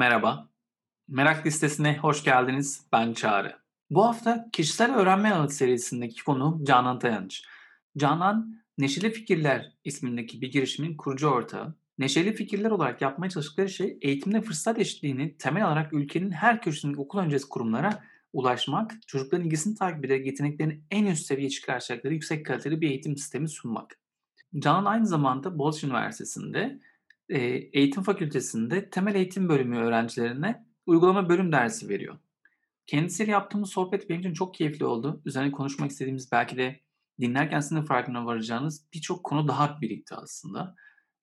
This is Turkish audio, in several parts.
Merhaba. Merak listesine hoş geldiniz. Ben Çağrı. Bu hafta kişisel öğrenme ağı serisindeki konu Canan Tayanç. Canan, Neşeli Fikirler ismindeki bir girişimin kurucu ortağı. Neşeli Fikirler olarak yapmaya çalıştıkları şey eğitimde fırsat eşitliğini temel alarak ülkenin her köşesindeki okul öncesi kurumlara ulaşmak, çocukların ilgisini takip ederek yeteneklerini en üst seviyeye çıkaracakları yüksek kaliteli bir eğitim sistemi sunmak. Canan aynı zamanda Boğaziçi Üniversitesi'nde eğitim fakültesinde temel eğitim bölümü öğrencilerine uygulama bölüm dersi veriyor. Kendisiyle yaptığımız sohbet benim için çok keyifli oldu. Üzerine konuşmak istediğimiz belki de dinlerken sizin farkına varacağınız birçok konu daha birikti aslında.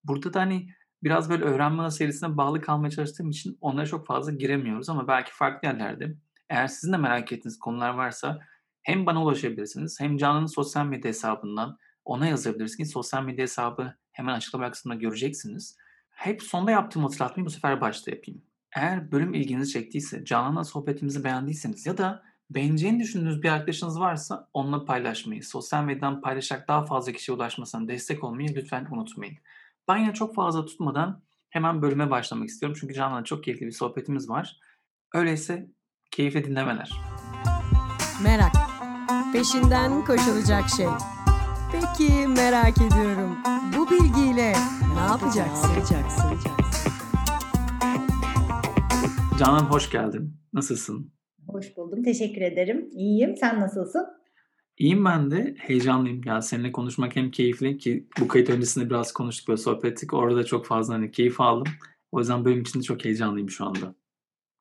Burada da hani biraz böyle öğrenme serisine bağlı kalmaya çalıştığım için onlara çok fazla giremiyoruz ama belki farklı yerlerde eğer sizin de merak ettiğiniz konular varsa hem bana ulaşabilirsiniz hem Canan'ın sosyal medya hesabından ona yazabilirsiniz. Sosyal medya hesabı hemen açıklama kısmında göreceksiniz. Hep sonda yaptığım hatırlatmayı bu sefer başta yapayım. Eğer bölüm ilginizi çektiyse, Canan'la sohbetimizi beğendiyseniz ya da beğeneceğini düşündüğünüz bir arkadaşınız varsa onunla paylaşmayı, sosyal medyadan paylaşarak daha fazla kişiye ulaşmasına destek olmayı lütfen unutmayın. Ben yine çok fazla tutmadan hemen bölüme başlamak istiyorum. Çünkü Canan'la çok keyifli bir sohbetimiz var. Öyleyse keyifli dinlemeler. Merak. Peşinden koşulacak şey. Peki merak ediyorum. Bu bilgiyle ne yapacaksın? Ne yapacaksın? Canan hoş geldin. Nasılsın? Hoş buldum. Teşekkür ederim. İyiyim. Sen nasılsın? İyiyim ben de. Heyecanlıyım. Yani seninle konuşmak hem keyifli ki bu kayıt öncesinde biraz konuştuk ve sohbet ettik. Orada da çok fazla hani keyif aldım. O yüzden benim için de çok heyecanlıyım şu anda.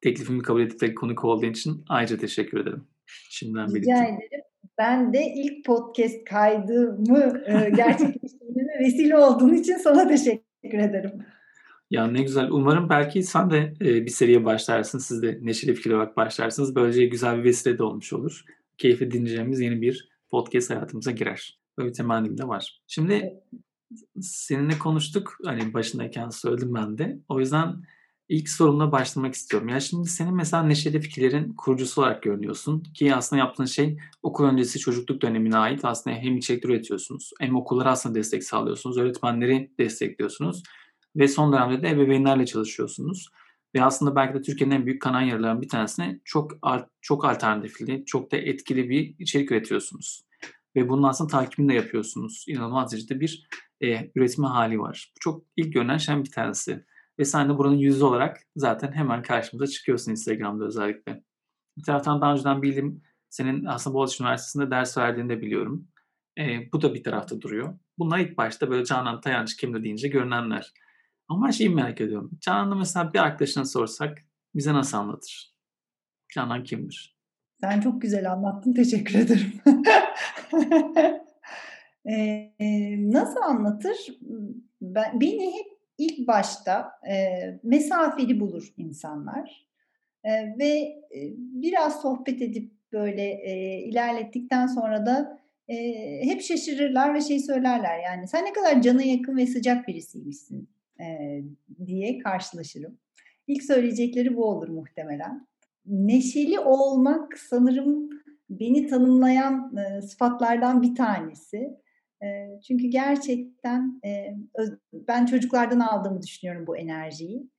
Teklifimi kabul edip de konuk olduğun için ayrıca teşekkür ederim. Şimdiden Rica ederim. Ben de ilk podcast kaydımı e, gerçekleştirmeme vesile olduğun için sana teşekkür ederim. Ya ne güzel. Umarım belki sen de e, bir seriye başlarsın. Siz de neşeli fikir olarak başlarsınız. Böylece güzel bir vesile de olmuş olur. Keyifli dinleyeceğimiz yeni bir podcast hayatımıza girer. Böyle bir temennim de var. Şimdi seninle konuştuk. Hani başındayken söyledim ben de. O yüzden İlk sorumla başlamak istiyorum. Ya şimdi senin mesela Neşeli Fikirler'in kurucusu olarak görünüyorsun. Ki aslında yaptığın şey okul öncesi çocukluk dönemine ait aslında hem içerik üretiyorsunuz hem okullara aslında destek sağlıyorsunuz. Öğretmenleri destekliyorsunuz. Ve son dönemde de ebeveynlerle çalışıyorsunuz. Ve aslında belki de Türkiye'nin en büyük kanan yaralarından bir tanesine çok çok alternatifli, çok da etkili bir içerik üretiyorsunuz. Ve bunun aslında takibini de yapıyorsunuz. İnanılmaz derecede bir e, üretme hali var. Bu çok ilk görünen şeyden bir tanesi. Ve sen de buranın yüzü olarak zaten hemen karşımıza çıkıyorsun Instagram'da özellikle. Bir taraftan daha önceden bildiğim senin aslında Boğaziçi Üniversitesi'nde ders verdiğini de biliyorum. E, bu da bir tarafta duruyor. Bunlar ilk başta böyle Canan Tayanç kimdi deyince görünenler. Ama şeyi merak ediyorum. Canan'la mesela bir arkadaşına sorsak bize nasıl anlatır? Canan kimdir? Sen çok güzel anlattın. Teşekkür ederim. ee, nasıl anlatır? Ben, beni hep ilk başta e, mesafeli bulur insanlar e, ve e, biraz sohbet edip böyle e, ilerlettikten sonra da e, hep şaşırırlar ve şey söylerler yani sen ne kadar cana yakın ve sıcak birisiymişsin e, diye karşılaşırım. İlk söyleyecekleri bu olur muhtemelen. Neşeli olmak sanırım beni tanımlayan e, sıfatlardan bir tanesi. Çünkü gerçekten ben çocuklardan aldığımı düşünüyorum bu enerjiyi.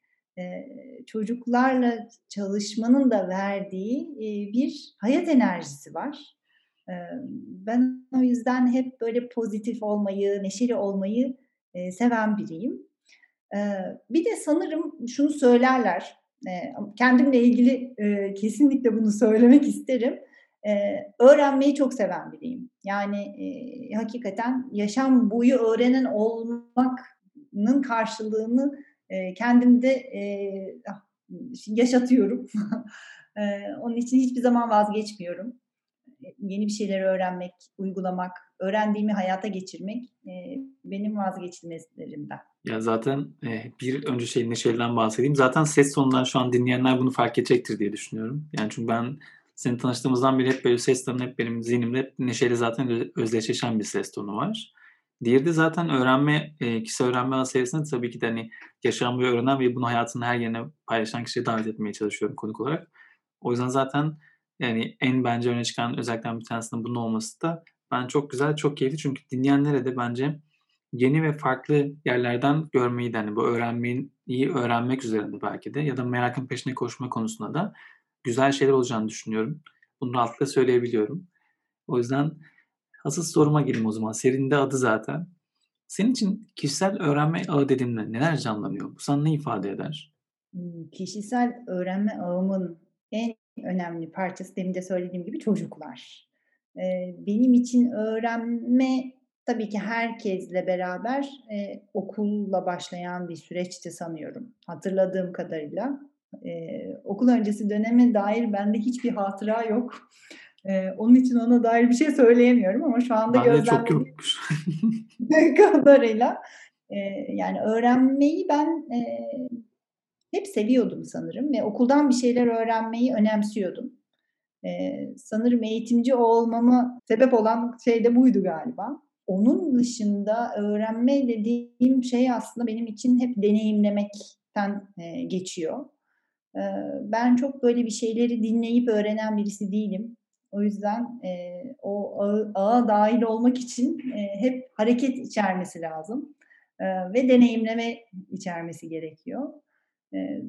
Çocuklarla çalışmanın da verdiği bir hayat enerjisi var. Ben o yüzden hep böyle pozitif olmayı, neşeli olmayı seven biriyim. Bir de sanırım şunu söylerler, kendimle ilgili kesinlikle bunu söylemek isterim öğrenmeyi çok seven biriyim. Yani e, hakikaten yaşam boyu öğrenen olmanın karşılığını e, kendimde e, yaşatıyorum. e, onun için hiçbir zaman vazgeçmiyorum. Yeni bir şeyler öğrenmek, uygulamak, öğrendiğimi hayata geçirmek e, benim vazgeçilmezlerimden. Ya zaten e, bir önce şey Neşeli'den bahsedeyim. Zaten ses tonundan şu an dinleyenler bunu fark edecektir diye düşünüyorum. Yani çünkü ben seni tanıştığımızdan beri hep böyle ses tonu hep benim zihnimde hep neşeli zaten özdeşleşen bir ses tonu var. Diğeri de zaten öğrenme, e, kişi öğrenme serisinde tabii ki de hani yaşamayı öğrenen ve bunu hayatının her yerine paylaşan kişiyi davet etmeye çalışıyorum konuk olarak. O yüzden zaten yani en bence öne çıkan özellikle bir tanesinin bunun olması da ben çok güzel, çok keyifli. Çünkü dinleyenlere de bence yeni ve farklı yerlerden görmeyi de hani bu öğrenmeyi öğrenmek üzerinde belki de ya da merakın peşine koşma konusunda da güzel şeyler olacağını düşünüyorum. Bunu rahatlıkla söyleyebiliyorum. O yüzden asıl soruma gireyim o zaman. Serinin de adı zaten. Senin için kişisel öğrenme ağı dediğimde neler canlanıyor? Bu sana ne ifade eder? Kişisel öğrenme ağımın en önemli parçası demin de söylediğim gibi çocuklar. benim için öğrenme tabii ki herkesle beraber e, okulla başlayan bir süreçti sanıyorum. Hatırladığım kadarıyla. E, okul öncesi döneme dair bende hiçbir hatıra yok. E, onun için ona dair bir şey söyleyemiyorum ama şu anda gözlemlediğim kadarıyla e, yani öğrenmeyi ben e, hep seviyordum sanırım ve okuldan bir şeyler öğrenmeyi önemsiyordum. Ee, sanırım eğitimci olmama sebep olan şey de buydu galiba. Onun dışında öğrenme dediğim şey aslında benim için hep deneyimlemekten e, geçiyor. E, ben çok böyle bir şeyleri dinleyip öğrenen birisi değilim. O yüzden e, o ağa, dahil olmak için e, hep hareket içermesi lazım e, ve deneyimleme içermesi gerekiyor.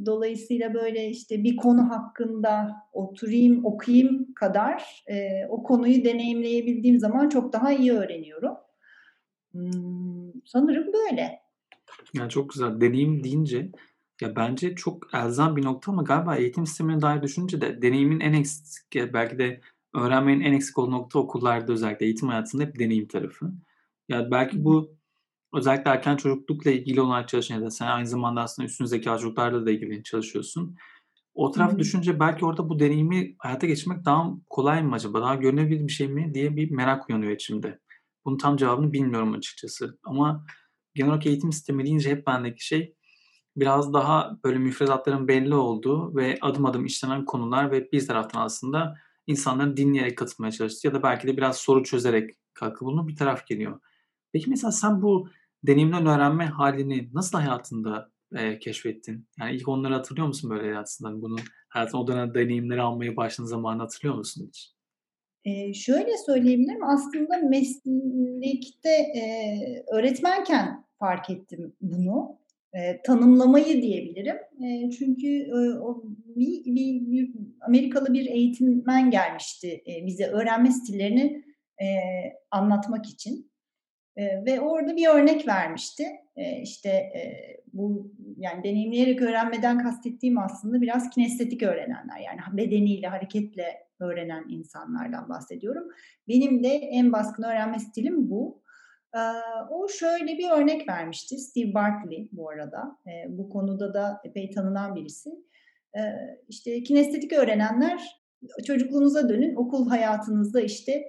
Dolayısıyla böyle işte bir konu hakkında oturayım, okuyayım kadar e, o konuyu deneyimleyebildiğim zaman çok daha iyi öğreniyorum. Hmm, sanırım böyle. Yani çok güzel. Deneyim deyince ya bence çok elzem bir nokta ama galiba eğitim sistemine dair düşününce de deneyimin en eksik belki de öğrenmenin en eksik olduğu nokta okullarda özellikle eğitim hayatında hep deneyim tarafı. Ya belki bu özellikle erken çocuklukla ilgili olarak çalışan ya da sen aynı zamanda aslında üstün zeka çocuklarla da ilgili çalışıyorsun. O tarafı Hı-hı. düşünce belki orada bu deneyimi hayata geçirmek daha kolay mı acaba? Daha görünebilir bir şey mi diye bir merak uyanıyor içimde. Bunun tam cevabını bilmiyorum açıkçası. Ama genel olarak eğitim sistemi deyince hep bendeki şey biraz daha böyle müfredatların belli olduğu ve adım adım işlenen konular ve bir taraftan aslında insanların dinleyerek katılmaya çalıştığı ya da belki de biraz soru çözerek katkı bulunup bir taraf geliyor. Peki mesela sen bu deneyimden öğrenme halini nasıl hayatında e, keşfettin? Yani ilk onları hatırlıyor musun böyle hayatında? Bunu hayatın o dönem deneyimleri almaya başladığın zamanı hatırlıyor musun hiç? Eee, şöyle söyleyebilirim, aslında meslekte, eee, öğretmenken fark ettim bunu. Eee, tanımlamayı diyebilirim. Eee, çünkü, eee, o bir bir Amerikalı bir eğitmen gelmişti, eee, bize öğrenme stillerini, eee, anlatmak için. Eee, ve orada bir örnek vermişti. Eee, işte, eee, bu yani deneyimleyerek öğrenmeden kastettiğim aslında biraz kinestetik öğrenenler. Yani bedeniyle, hareketle öğrenen insanlardan bahsediyorum. Benim de en baskın öğrenme stilim bu. O şöyle bir örnek vermişti. Steve Barkley bu arada. Bu konuda da epey tanınan birisi. İşte kinestetik öğrenenler çocukluğunuza dönün. Okul hayatınızda işte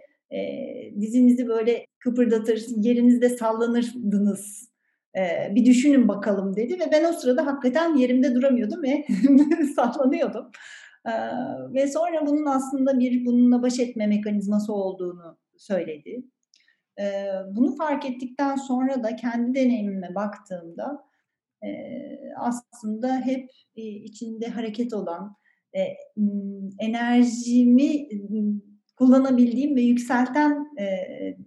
dizinizi böyle kıpırdatır, yerinizde sallanırdınız. Bir düşünün bakalım dedi ve ben o sırada hakikaten yerimde duramıyordum ve sallanıyordum ve sonra bunun aslında bir bununla baş etme mekanizması olduğunu söyledi. Bunu fark ettikten sonra da kendi deneyimime baktığımda aslında hep içinde hareket olan, enerjimi kullanabildiğim ve yükselten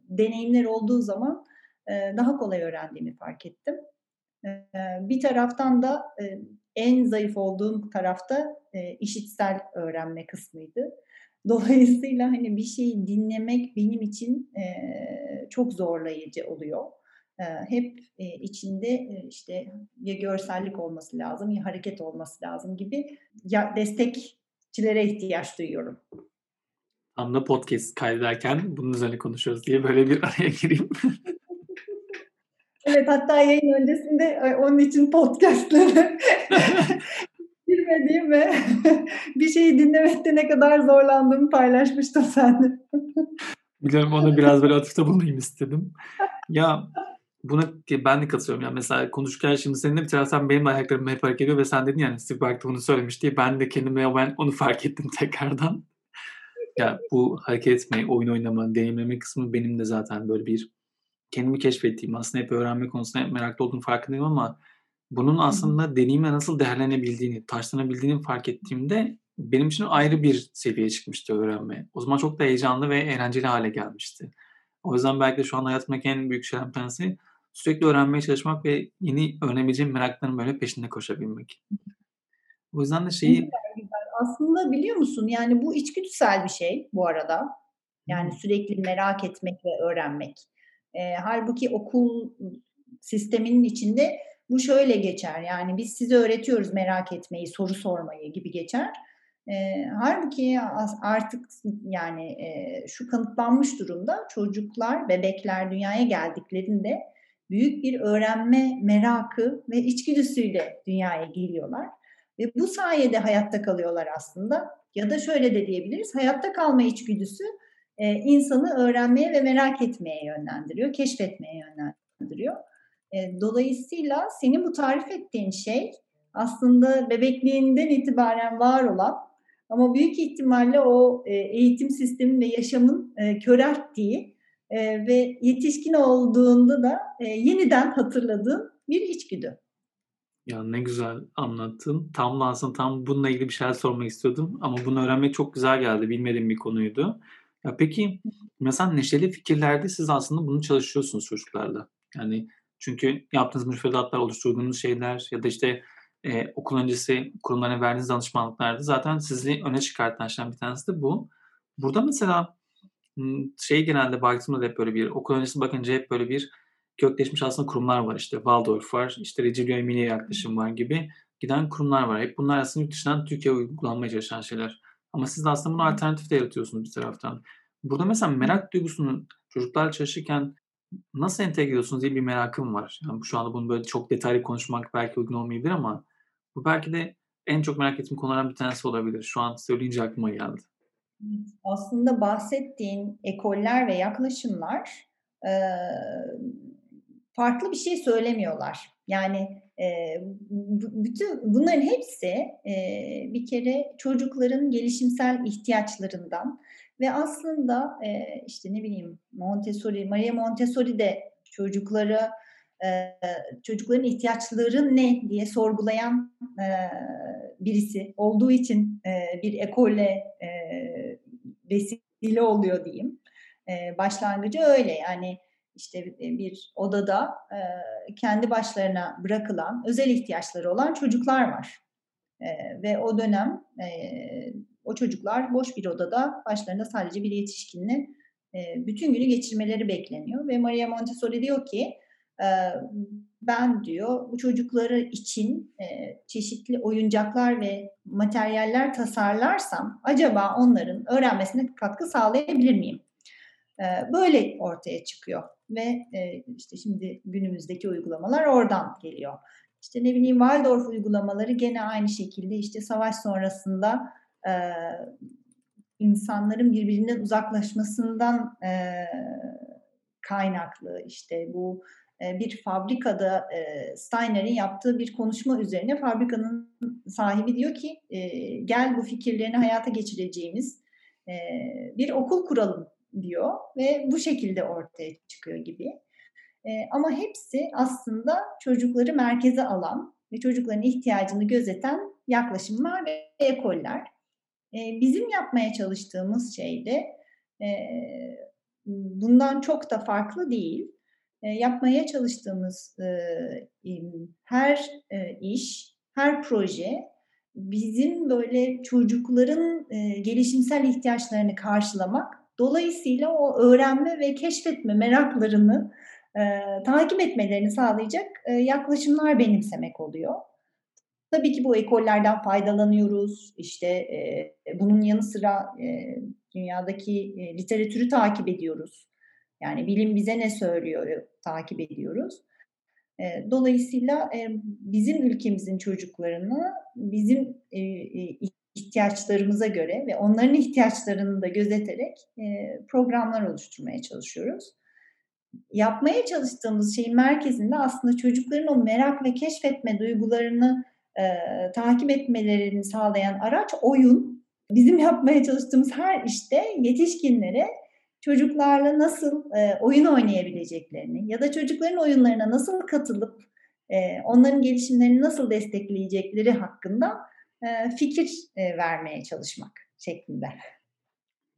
deneyimler olduğu zaman daha kolay öğrendiğimi fark ettim. bir taraftan da en zayıf olduğum tarafta e, işitsel öğrenme kısmıydı. Dolayısıyla hani bir şeyi dinlemek benim için e, çok zorlayıcı oluyor. E, hep e, içinde e, işte ya görsellik olması lazım ya hareket olması lazım gibi ya destekçilere ihtiyaç duyuyorum. Tam da podcast kaydederken bunun üzerine konuşuyoruz diye böyle bir araya gireyim. evet hatta yayın öncesinde onun için podcastları girmediğim ve bir şeyi dinlemekte ne kadar zorlandığımı paylaşmıştım seninle. Biliyorum onu biraz böyle atıfta bulunayım istedim. Ya buna ben de katılıyorum. Yani mesela konuşurken şimdi senin de bir taraftan benim ayaklarım hep hareket ediyor ve sen dedin yani Steve Barkley bunu söylemiş diye ben de kendime ben onu fark ettim tekrardan. Ya bu hareket etmeyi, oyun oynama, deneyimleme kısmı benim de zaten böyle bir kendimi keşfettiğim aslında hep öğrenme konusunda hep meraklı olduğum farkındayım ama bunun aslında deneyimle nasıl değerlenebildiğini, taşlanabildiğini fark ettiğimde benim için ayrı bir seviyeye çıkmıştı öğrenme. O zaman çok da heyecanlı ve eğlenceli hale gelmişti. O yüzden belki de şu an hayatımdaki en büyük şeylerden tanesi sürekli öğrenmeye çalışmak ve yeni öğrenebileceğim merakların böyle peşinde koşabilmek. O yüzden de şeyi güzel. Aslında biliyor musun, yani bu içgüdüsel bir şey bu arada. Yani sürekli merak etmek ve öğrenmek. Eee, hâlbuki okul sisteminin içinde bu şöyle geçer, yani biz size öğretiyoruz merak etmeyi, soru sormayı gibi geçer. Eee, hâlbuki as artık yani, eee, şu kanıtlanmış durumda, çocuklar, bebekler dünyaya geldiklerinde büyük bir öğrenme merakı ve içgüdüsüyle dünyaya geliyorlar ve bu sayede hayatta kalıyorlar aslında ya da şöyle de diyebiliriz, hayatta kalma içgüdüsü, eee, insanı öğrenmeye ve merak etmeye yönlendiriyor, keşfetmeye yönlendiriyor. Eee, dolayısıyla senin bu tarif ettiğin şey aslında bebekliğinden itibaren var olan ama büyük ihtimalle o, eee, eğitim sistemin ve yaşamın, eee, körelttiği, eee, ve yetişkin olduğunda da, yeniden hatırladığın bir içgüdü. Ya, ne güzel anlattın. Tam da aslında tam bununla ilgili bir şeyler sormak istiyordum ama bunu öğrenmek çok güzel geldi. Bilmediğim bir konuydu. Ya, peki, mesela neşeli fikirlerde siz aslında bunu çalışıyorsunuz çocuklarla. Yani, çünkü yaptığınız müfredatlar, oluşturduğunuz şeyler ya da, işte, eee, okul öncesi kurumlara verdiğiniz danışmanlıklarda zaten sizi öne çıkartan şeylerden bir tanesi de bu. Burada mesela, şey genelde baktığımda da hep böyle bir okul öncesi bakınca hep böyle bir kökleşmiş aslında kurumlar var. İşte, Waldorf var, işte, Reggio Emilia yaklaşım var gibi giden kurumlar var. Hep bunlar aslında yurt dışından Türkiye'ye uygulanmaya çalışan şeyler. Ama siz de aslında buna alternatif de yaratıyorsunuz bir taraftan. Burada mesela merak duygusunu çocuklarla çalışırken nasıl entegre ediyorsunuz diye bir merakım var. Yani, şu anda bunu böyle çok detaylı konuşmak belki uygun olmayabilir ama bu belki de en çok merak ettiğim konulardan bir tanesi olabilir. Şu an söyleyince aklıma geldi. Aslında bahsettiğin ekoller ve yaklaşımlar, farklı bir şey söylemiyorlar. Yani, bütün bunların hepsi, bir kere çocukların gelişimsel ihtiyaçlarından ve aslında, eee, işte, ne bileyim, Montessori, Maria Montessori de çocuklara, eee, çocukların ihtiyaçları ne diye sorgulayan, eee, birisi olduğu için, eee, bir ekole, eee, vesile oluyor diyeyim. Eee, başlangıcı öyle. Yani, işte, eee, bir odada, eee, kendi başlarına bırakılan, özel ihtiyaçları olan çocuklar var. Eee, ve o dönem, eee, o çocuklar boş bir odada başlarında sadece bir yetişkinle, eee, bütün günü geçirmeleri bekleniyor ve Maria Montessori diyor ki, eee, "Ben" diyor, "bu çocukları için, eee, çeşitli oyuncaklar ve materyaller tasarlarsam acaba onların öğrenmesine katkı sağlayabilir miyim?" Böyle ortaya çıkıyor ve, işte, şimdi günümüzdeki uygulamalar oradan geliyor. İşte, ne bileyim, Waldorf uygulamaları gene aynı şekilde, işte, savaş sonrasında, eee, insanların birbirinden uzaklaşmasından, eee, kaynaklı, işte, bu, eee, bir fabrikada, eee, Steiner'in yaptığı bir konuşma üzerine fabrikanın sahibi diyor ki, eee, "Gel bu fikirlerini hayata geçireceğimiz, eee, bir okul kuralım." diyor ve bu şekilde ortaya çıkıyor gibi. Eee, ama hepsi aslında çocukları merkeze alan ve çocukların ihtiyacını gözeten yaklaşımlar ve ekoller. Eee, bizim yapmaya çalıştığımız şey de, eee, bundan çok da farklı değil. Eee, yapmaya çalıştığımız, imm, her, eee, iş, her proje bizim, böyle, çocukların, eee, gelişimsel ihtiyaçlarını karşılamak, dolayısıyla o öğrenme ve keşfetme meraklarını, eee, takip etmelerini sağlayacak, eee, yaklaşımlar benimsemek oluyor. Tabii ki bu ekollerden faydalanıyoruz. İşte, eee, bunun yanı sıra, eee, dünyadaki, eee, literatürü takip ediyoruz. Yani bilim bize ne söylüyor takip ediyoruz. Eee, dolayısıyla, eee, bizim ülkemizin çocuklarını bizim, i ihtiyaçlarımıza göre ve onların ihtiyaçlarını da gözeterek, eee, programlar oluşturmaya çalışıyoruz. Yapmaya çalıştığımız şeyin merkezinde aslında çocukların o merak ve keşfetme duygularını, eee, takip etmelerini sağlayan araç oyun. Bizim yapmaya çalıştığımız her işte yetişkinlere çocuklarla nasıl, eee, oyun oynayabileceklerini ya da çocukların oyunlarına nasıl katılıp, eee, onların gelişimlerini nasıl destekleyecekleri hakkında, eee, fikir, eee, vermeye çalışmak şeklinde.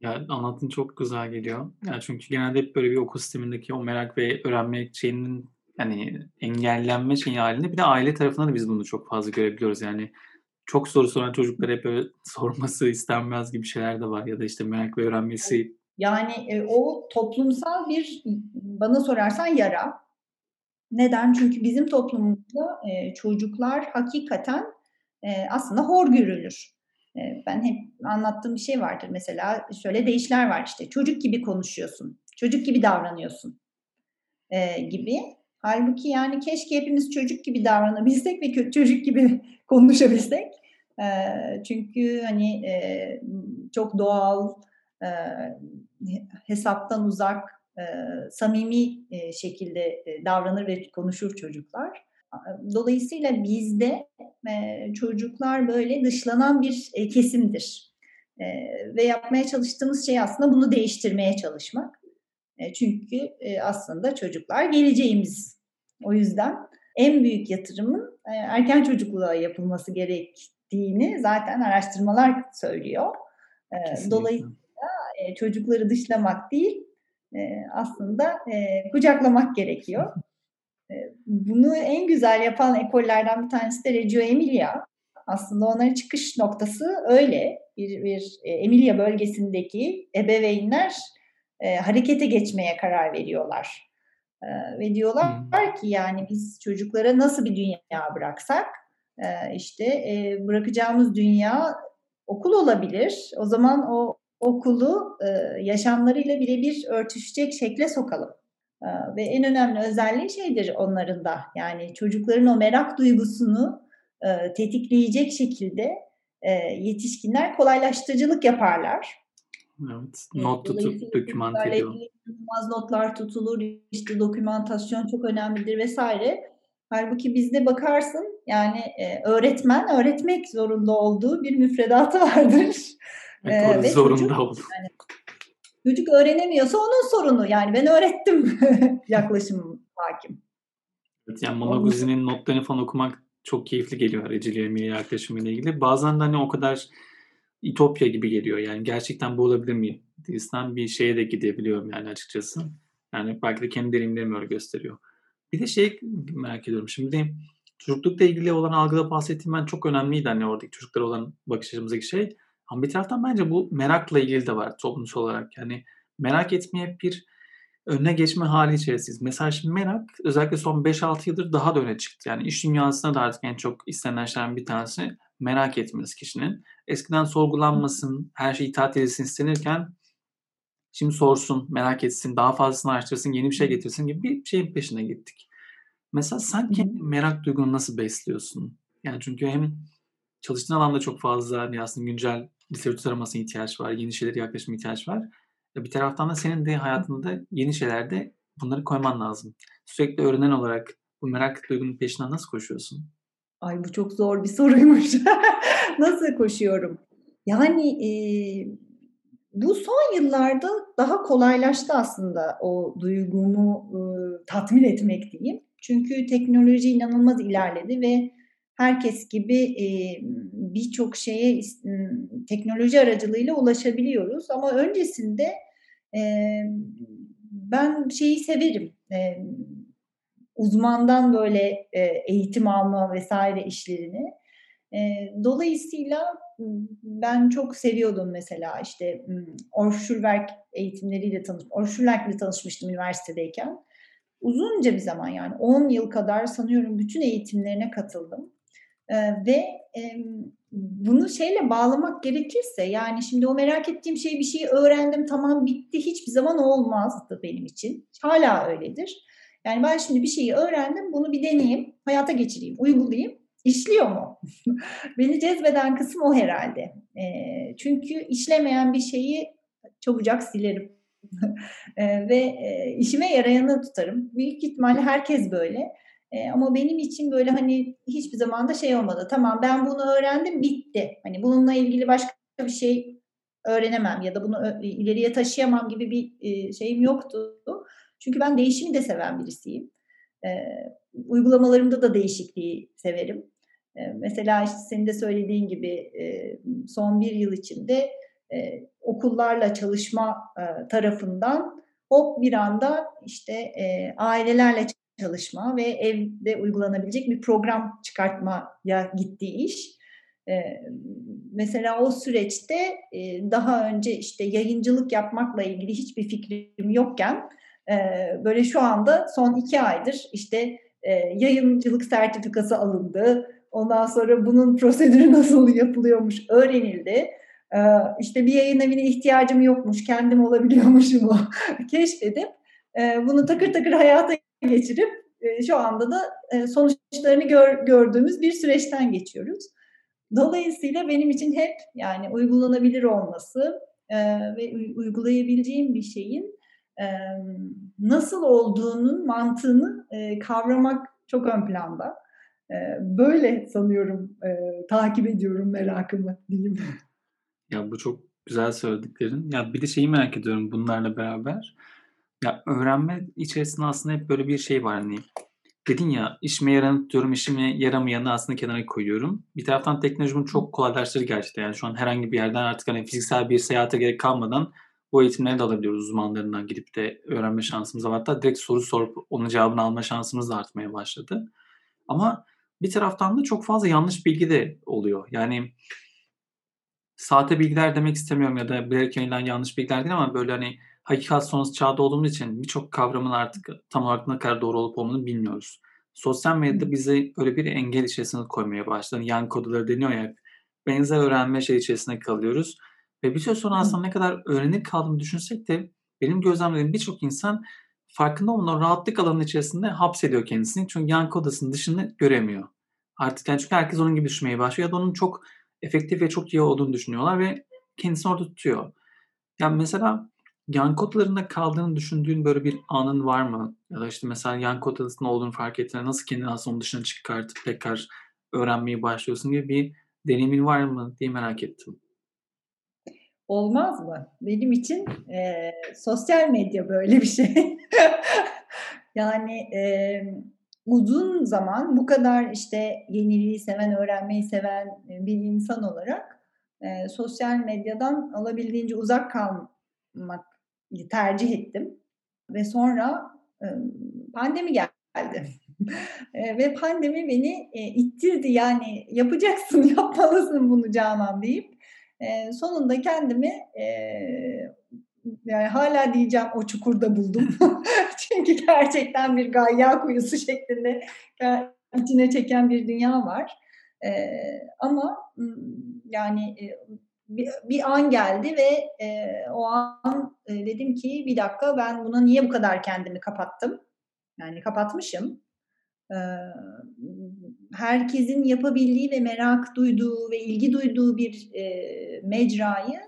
Ya, anlattığın çok güzel geliyor. Ya, çünkü genelde hep böyle bir okul sistemindeki o merak ve öğrenme şeyinin yani engellenme şeyi halinde bir de aile tarafında da biz bunu çok fazla görebiliyoruz. Yani çok soru soran çocuklara hep böyle sorması istenmez gibi şeyler de var ya da işte merak ve öğrenmesi. Yani e, o toplumsal bir bana sorarsan yara. Neden? Çünkü bizim toplumumuzda e, çocuklar hakikaten e, aslında hor görülür. E, ben hep anlattığım bir şey vardır mesela şöyle deyişler var işte çocuk gibi konuşuyorsun, çocuk gibi davranıyorsun e, gibi. Halbuki yani keşke hepimiz çocuk gibi davranabilsek ve çocuk gibi konuşabilsek. E, çünkü hani e, çok doğal, e, hesaptan uzak, e, samimi e, şekilde e, davranır ve konuşur çocuklar. Dolayısıyla bizde e, çocuklar böyle dışlanan bir e, kesimdir. E, ve yapmaya çalıştığımız şey aslında bunu değiştirmeye çalışmak. E, çünkü e, aslında çocuklar geleceğimiz. O yüzden en büyük yatırımın e, erken çocukluğa yapılması gerektiğini zaten araştırmalar söylüyor. E, dolayısıyla e, çocukları dışlamak değil, e, aslında e, kucaklamak gerekiyor. E, bunu en güzel yapan ekollerden bir tanesi de Reggio Emilia. Aslında onların çıkış noktası öyle. Bir, bir Emilia bölgesindeki ebeveynler e, harekete geçmeye karar veriyorlar. E, ve diyorlar hmm. ki yani biz çocuklara nasıl bir dünya bıraksak e, işte e, bırakacağımız dünya okul olabilir. O zaman o okulu e, yaşamlarıyla birebir örtüşecek şekle sokalım. E, ve en önemli özelliği şeydir onların da yani çocukların o merak duygusunu e, tetikleyecek şekilde e, yetişkinler kolaylaştırıcılık yaparlar. Evet, not tutup dokümant ediyor. notlar tutulur, işte dokümantasyon çok önemlidir vesaire. Halbuki bizde bakarsın yani öğretmen öğretmek zorunda olduğu bir müfredatı vardır. Evet, ee, zorunda çocuk, oldu. Yani, çocuk öğrenemiyorsa onun sorunu. Yani ben öğrettim yaklaşım hakim. Evet, yani Malaguzzi'nin notlarını falan okumak çok keyifli geliyor Eceliye yaklaşımıyla ilgili. Bazen de hani o kadar İtopya gibi geliyor. Yani gerçekten bu olabilir mi? Diyesten bir şeye de gidebiliyorum yani açıkçası. Yani belki de kendi deneyimlerimi öyle gösteriyor. Bir de şey merak ediyorum. Şimdi çocuklukla ilgili olan algıda bahsettiğim ben çok önemliydi hani oradaki çocuklara olan bakış açımızdaki şey. Ama bir taraftan bence bu merakla ilgili de var toplumsal olarak. Yani merak etmeye bir önüne geçme hali içerisindeyiz. Mesela şimdi merak özellikle son 5-6 yıldır daha da öne çıktı. Yani iş dünyasında da artık en çok istenen şeylerden bir tanesi merak etmesi kişinin. Eskiden sorgulanmasın, her şey itaat edilsin istenirken şimdi sorsun, merak etsin, daha fazlasını araştırsın, yeni bir şey getirsin gibi bir şeyin peşine gittik. Mesela sen kendi merak duygunu nasıl besliyorsun? Yani çünkü hem çalıştığın alanda çok fazla hani aslında güncel literatür taramasına ihtiyaç var, yeni şeylere yaklaşma ihtiyaç var. Bir taraftan da senin de hayatında yeni şeylerde bunları koyman lazım. Sürekli öğrenen olarak bu merak duygunun peşinden nasıl koşuyorsun? Ay bu çok zor bir soruymuş. nasıl koşuyorum? Yani e, bu son yıllarda daha kolaylaştı aslında o duygumu e, tatmin etmek diyeyim. Çünkü teknoloji inanılmaz ilerledi ve herkes gibi e, birçok şeye teknoloji aracılığıyla ulaşabiliyoruz. Ama öncesinde e, ben şeyi severim. E, uzmandan böyle e, eğitim alma vesaire işlerini. E, dolayısıyla ben çok seviyordum mesela işte Orschulwerk eğitimleriyle tanış, Orschulwerk'le tanışmıştım üniversitedeyken. Uzunca bir zaman yani 10 yıl kadar sanıyorum bütün eğitimlerine katıldım. E, ve e, bunu şeyle bağlamak gerekirse yani şimdi o merak ettiğim şeyi bir şey öğrendim tamam bitti hiçbir zaman olmazdı benim için. Hala öyledir. Yani ben şimdi bir şeyi öğrendim bunu bir deneyeyim, hayata geçireyim, uygulayayım. İşliyor mu? Beni cezbeden kısım o herhalde. E, çünkü işlemeyen bir şeyi çabucak silerim. e, ve e, işime yarayanı tutarım. Büyük ihtimalle herkes böyle. E, ama benim için böyle hani hiçbir zaman da şey olmadı. Tamam ben bunu öğrendim bitti. Hani bununla ilgili başka bir şey öğrenemem ya da bunu ileriye taşıyamam gibi bir e, şeyim yoktu. Çünkü ben değişimi de seven birisiyim. E, uygulamalarımda da değişikliği severim. E, mesela işte senin de söylediğin gibi e, son bir yıl içinde e, okullarla çalışma e, tarafından hop bir anda işte ailelerle çalışma ve evde uygulanabilecek bir program çıkartmaya gittiği iş. Ee, mesela o süreçte daha önce işte yayıncılık yapmakla ilgili hiçbir fikrim yokken e, böyle şu anda son iki aydır işte e, yayıncılık sertifikası alındı. Ondan sonra bunun prosedürü nasıl yapılıyormuş öğrenildi. E, işte bir yayın evine ihtiyacım yokmuş, kendim olabiliyormuşum o keşfedip e, bunu takır takır hayata geçirip e, şu anda da sonuçlarını gör, gördüğümüz bir süreçten geçiyoruz. Dolayısıyla benim için hep yani uygulanabilir olması ve uygulayabileceğim bir şeyin nasıl olduğunun mantığını kavramak çok ön planda. Böyle sanıyorum takip ediyorum merakımı diyeyim. Ya bu çok güzel söylediklerin. Ya bir de şeyi merak ediyorum bunlarla beraber. Ya öğrenme içerisinde aslında hep böyle bir şey var hani dedin ya işime yaranıp diyorum işime yaramayanı aslında kenara koyuyorum. Bir taraftan teknoloji bunu çok kolaylaştırdı gerçekten. Yani şu an herhangi bir yerden artık hani fiziksel bir seyahate gerek kalmadan bu eğitimleri de alabiliyoruz uzmanlarından gidip de öğrenme şansımız var. Hatta direkt soru sorup onun cevabını alma şansımız da artmaya başladı. Ama bir taraftan da çok fazla yanlış bilgi de oluyor. Yani sahte bilgiler demek istemiyorum ya da bilerek yayınlanan yanlış bilgiler değil ama böyle hani hakikat sonrası çağda olduğumuz için birçok kavramın artık tam olarak ne kadar doğru olup olmadığını bilmiyoruz. Sosyal medyada bizi böyle bir engel içerisine koymaya başladı. Yan koduları deniyor ya benzer öğrenme şey içerisinde kalıyoruz. Ve bir süre sonra aslında ne kadar öğrenir kaldığını düşünsek de benim gözlemlediğim birçok insan farkında olmadan rahatlık alanının içerisinde hapsediyor kendisini. Çünkü yan kodasının dışını göremiyor. Artık yani çünkü herkes onun gibi düşünmeye başlıyor ya da onun çok efektif ve çok iyi olduğunu düşünüyorlar ve kendisini orada tutuyor. Yani mesela yan kodlarında kaldığını düşündüğün böyle bir anın var mı? Ya da işte mesela yan kod adasında olduğunu fark ettiğinde nasıl kendini aslında onun dışına çıkartıp tekrar öğrenmeye başlıyorsun gibi bir deneyimin var mı diye merak ettim. Olmaz mı? Benim için e, sosyal medya böyle bir şey. yani e, uzun zaman bu kadar işte yeniliği seven, öğrenmeyi seven bir insan olarak e, sosyal medyadan alabildiğince uzak kalmak tercih ettim. Ve sonra e, pandemi geldi. e, ve pandemi beni e, ittirdi yani yapacaksın, yapmalısın bunu Canan deyip e, sonunda kendimi e, yani hala diyeceğim o çukurda buldum. Çünkü gerçekten bir gayya kuyusu şeklinde içine çeken bir dünya var. E, ama yani bir, bir an geldi ve e, o an e, dedim ki bir dakika ben buna niye bu kadar kendimi kapattım? Yani kapatmışım. E, herkesin yapabildiği ve merak duyduğu ve ilgi duyduğu bir e, mecrayı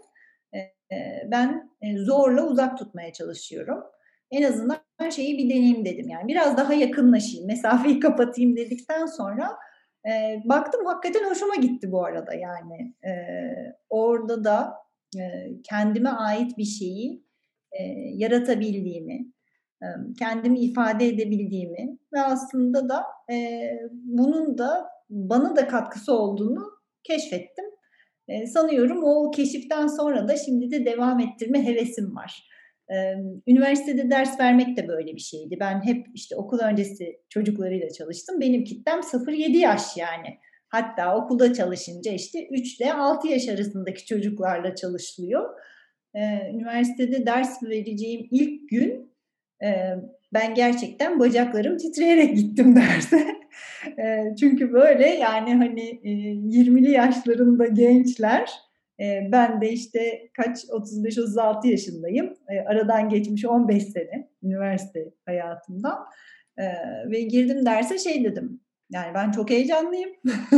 e, ben e, zorla uzak tutmaya çalışıyorum. En azından şeyi bir deneyim dedim. Yani biraz daha yakınlaşayım, mesafeyi kapatayım dedikten sonra e, baktım hakikaten hoşuma gitti bu arada yani. E, orada da e, kendime ait bir şeyi e, yaratabildiğimi, e, kendimi ifade edebildiğimi ve aslında da e, bunun da bana da katkısı olduğunu keşfettim. E, sanıyorum o keşiften sonra da şimdi de devam ettirme hevesim var. Üniversitede ders vermek de böyle bir şeydi. Ben hep işte okul öncesi çocuklarıyla çalıştım. Benim kitlem 0-7 yaş yani. Hatta okulda çalışınca işte 3 ile 6 yaş arasındaki çocuklarla çalışılıyor. Üniversitede ders vereceğim ilk gün ben gerçekten bacaklarım titreyerek gittim derse. Çünkü böyle yani hani 20'li yaşlarında gençler ben de işte kaç 35-36 yaşındayım. aradan geçmiş 15 sene üniversite hayatımdan. ve girdim derse şey dedim. Yani ben çok heyecanlıyım.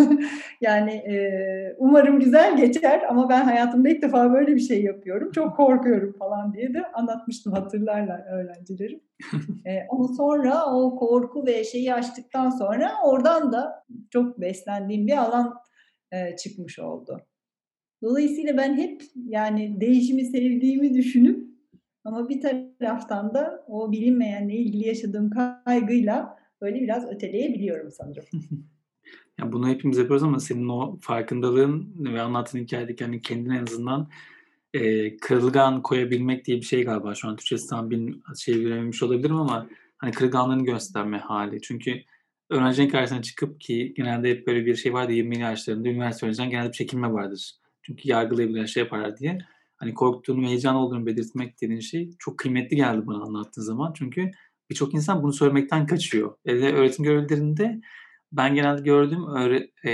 yani e, umarım güzel geçer ama ben hayatımda ilk defa böyle bir şey yapıyorum. Çok korkuyorum falan diye de anlatmıştım hatırlarlar öğrencilerim. e, ama sonra o korku ve şeyi açtıktan sonra oradan da çok beslendiğim bir alan e, çıkmış oldu. Dolayısıyla ben hep yani değişimi sevdiğimi düşünüp ama bir taraftan da o bilinmeyenle ilgili yaşadığım kaygıyla böyle biraz öteleyebiliyorum sanırım. ya bunu hepimiz yapıyoruz ama senin o farkındalığın ve anlattığın hikayedeki hani kendine en azından e, kırılgan koyabilmek diye bir şey galiba şu an Türkçesi tam bir şey verememiş olabilirim ama hani kırılganlığını gösterme hali. Çünkü öğrencinin karşısına çıkıp ki genelde hep böyle bir şey vardı 20'li yaşlarında üniversite öğrencilerinde genelde bir çekinme vardır. Çünkü yargılayabilirler, şey yaparlar diye. Hani korktuğunu, heyecan olduğunu belirtmek dediğin şey çok kıymetli geldi bana anlattığın zaman. Çünkü birçok insan bunu söylemekten kaçıyor. Ve öğretim görevlilerinde ben genelde gördüğüm öyle, e,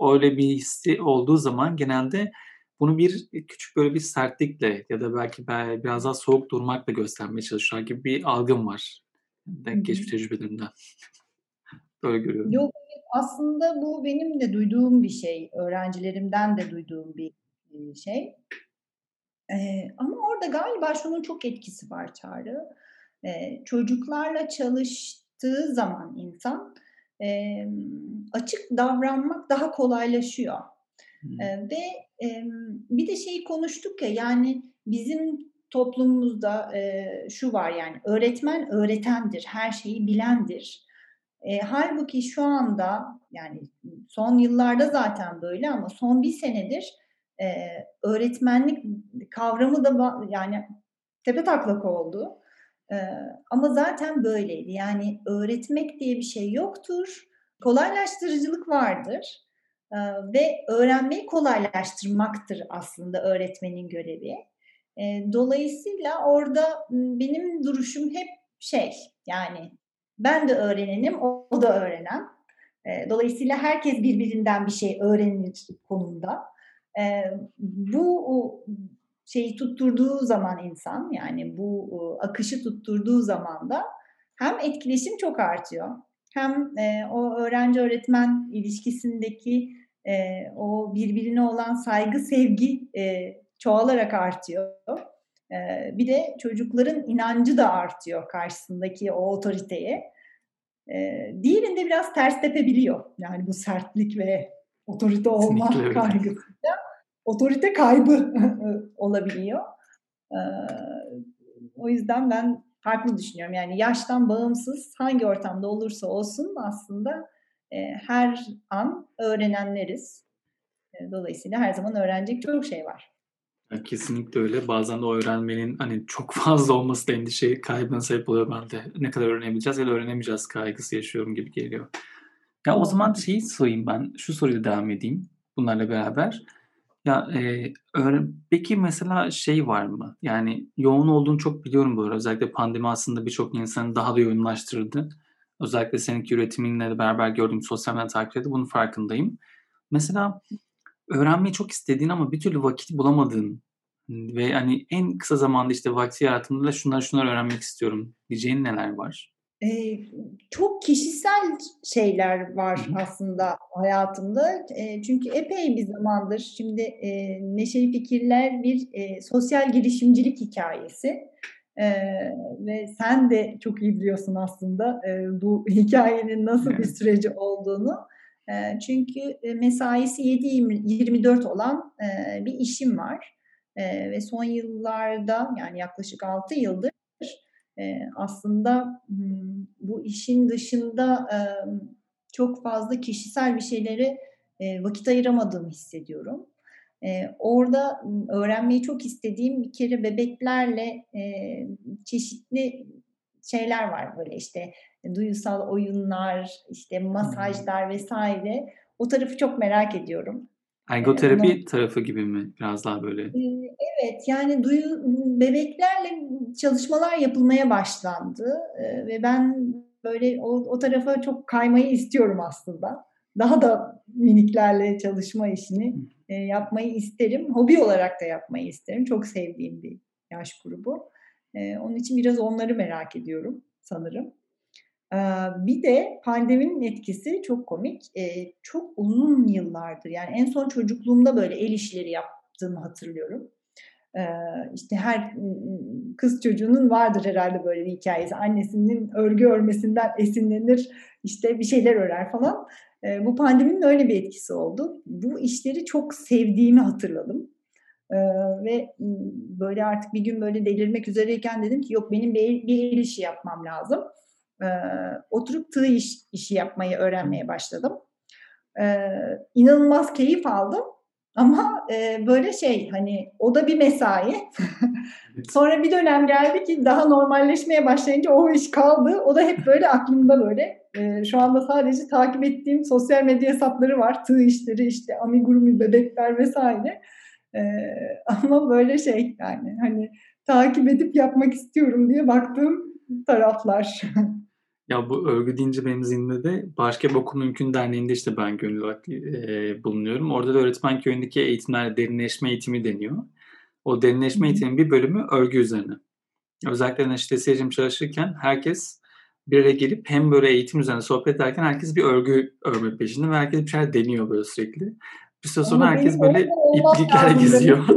öyle bir hissi olduğu zaman genelde bunu bir küçük böyle bir sertlikle ya da belki biraz daha soğuk durmakla göstermeye çalışıyorlar gibi bir algım var. Ben geçmiş tecrübelerimden. Böyle görüyorum. Yok aslında bu benim de duyduğum bir şey. Öğrencilerimden de duyduğum bir şey. Ee, ama orada galiba şunun çok etkisi var Çağrı. Ee, çocuklarla çalıştığı zaman insan e, açık davranmak daha kolaylaşıyor. Hmm. E, ve e, bir de şeyi konuştuk ya yani bizim toplumumuzda e, şu var yani öğretmen öğretendir, her şeyi bilendir. E, halbuki şu anda yani son yıllarda zaten böyle ama son bir senedir e, öğretmenlik kavramı da yani tepe taklak oldu. E, ama zaten böyleydi. Yani öğretmek diye bir şey yoktur. Kolaylaştırıcılık vardır. E, ve öğrenmeyi kolaylaştırmaktır aslında öğretmenin görevi. E, dolayısıyla orada benim duruşum hep şey yani ben de öğrenenim, o, da öğrenen. Dolayısıyla herkes birbirinden bir şey öğrenir konumda. Bu şeyi tutturduğu zaman insan yani bu akışı tutturduğu zaman da hem etkileşim çok artıyor hem e, o öğrenci öğretmen ilişkisindeki e, o birbirine olan saygı sevgi e, çoğalarak artıyor. E, bir de çocukların inancı da artıyor karşısındaki o otoriteye. E, diğerinde biraz ters tepebiliyor. Yani bu sertlik ve otorite olma kaygısıyla otorite kaybı olabiliyor. E, o yüzden ben farklı düşünüyorum. Yani yaştan bağımsız hangi ortamda olursa olsun aslında e, her an öğrenenleriz. E, dolayısıyla her zaman öğrenecek çok şey var. Kesinlikle öyle. Bazen de o öğrenmenin hani çok fazla olması da endişe kaybına sebep oluyor bende. Ne kadar öğrenebileceğiz ya da öğrenemeyeceğiz kaygısı yaşıyorum gibi geliyor. Ya o zaman şeyi sorayım ben. Şu soruyu devam edeyim bunlarla beraber. Ya e, öğren peki mesela şey var mı? Yani yoğun olduğunu çok biliyorum bu arada. Özellikle pandemi aslında birçok insanı daha da yoğunlaştırdı. Özellikle seninki üretiminle de beraber gördüğüm sosyal medya takipleri bunun farkındayım. Mesela öğrenmeyi çok istediğin ama bir türlü vakit bulamadığın ve hani en kısa zamanda işte vakti yarattığımda şunları şunları öğrenmek istiyorum diyeceğin neler var? Ee, çok kişisel şeyler var aslında hayatımda. E, çünkü epey bir zamandır şimdi e, Neşeli Fikirler bir e, sosyal girişimcilik hikayesi. E, ve sen de çok iyi biliyorsun aslında e, bu hikayenin nasıl bir süreci olduğunu. E, çünkü e, mesaisi 7-24 olan e, bir işim var. E, ve son yıllarda yani yaklaşık 6 yıldır e, aslında bu işin dışında çok fazla kişisel bir şeylere vakit ayıramadığımı hissediyorum. Orada öğrenmeyi çok istediğim bir kere bebeklerle çeşitli şeyler var böyle işte duyusal oyunlar, işte masajlar vesaire. O tarafı çok merak ediyorum. Ergoterapi Onu, tarafı gibi mi? Biraz daha böyle. Evet yani duyu bebeklerle çalışmalar yapılmaya başlandı ve ben böyle o, o tarafa çok kaymayı istiyorum aslında. Daha da miniklerle çalışma işini e, yapmayı isterim. Hobi olarak da yapmayı isterim. Çok sevdiğim bir yaş grubu. E, onun için biraz onları merak ediyorum sanırım. Bir de pandeminin etkisi çok komik. Çok uzun yıllardır yani en son çocukluğumda böyle el işleri yaptığımı hatırlıyorum. İşte her kız çocuğunun vardır herhalde böyle bir hikayesi. Annesinin örgü örmesinden esinlenir, işte bir şeyler örer falan. Bu pandeminin öyle bir etkisi oldu. Bu işleri çok sevdiğimi hatırladım. ve böyle artık bir gün böyle delirmek üzereyken dedim ki yok benim bir bir el işi yapmam lazım e, oturup tığ iş, işi yapmayı öğrenmeye başladım. E, inanılmaz keyif aldım. Ama e, böyle şey hani o da bir mesai. Sonra bir dönem geldi ki daha normalleşmeye başlayınca o iş kaldı. O da hep böyle aklımda böyle. E, şu anda sadece takip ettiğim sosyal medya hesapları var. Tığ işleri işte amigurumi bebekler vesaire. E, ama böyle şey yani hani takip edip yapmak istiyorum diye baktığım taraflar. Ya bu örgü deyince benim zihnimde de Başka Bir Okul Mümkün Derneği'nde işte ben gönüllü olarak e, bulunuyorum. Orada da öğretmen köyündeki eğitimler derinleşme eğitimi deniyor. O derinleşme eğitiminin bir bölümü örgü üzerine. Özellikle işte seyircim çalışırken herkes bir araya gelip hem böyle eğitim üzerine sohbet ederken herkes bir örgü örme peşinde ve herkes bir şeyler deniyor böyle sürekli. Bir süre sonra Ama herkes böyle iplikler geziyor.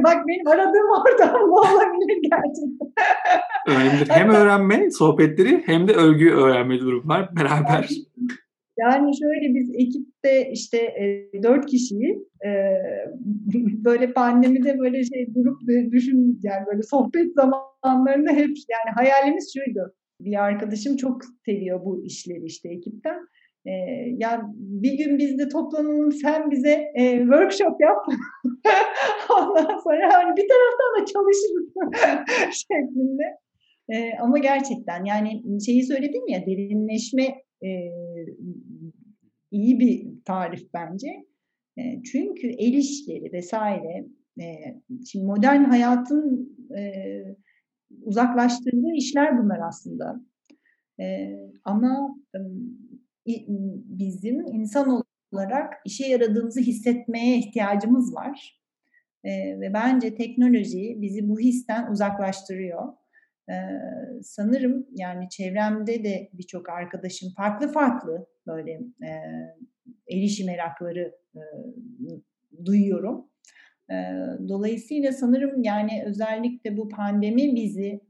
E, bak benim aradığım oradan bu olabilir gerçekten. Önemlidir. Hem öğrenme sohbetleri hem de örgü öğrenme durum var beraber. Yani şöyle biz ekipte işte e, dört kişiyiz. E, böyle pandemide böyle şey durup düşün yani böyle sohbet zamanlarında hep yani hayalimiz şuydu. Bir arkadaşım çok seviyor bu işleri işte ekipten. E, ya bir gün biz de toplanalım sen bize e, workshop yap. Ondan sonra hani bir taraftan da çalışırız şeklinde. E, ama gerçekten yani şeyi söyledim ya derinleşme e, iyi bir tarif bence. E, çünkü el işleri vesaire e, şimdi modern hayatın e, uzaklaştırdığı işler bunlar aslında. E, ama e, bizim insan olarak işe yaradığımızı hissetmeye ihtiyacımız var. E, ve bence teknoloji bizi bu histen uzaklaştırıyor. Ee, sanırım yani çevremde de birçok arkadaşım farklı farklı böyle e, el işi merakları e, duyuyorum. E, dolayısıyla sanırım yani özellikle bu pandemi bizi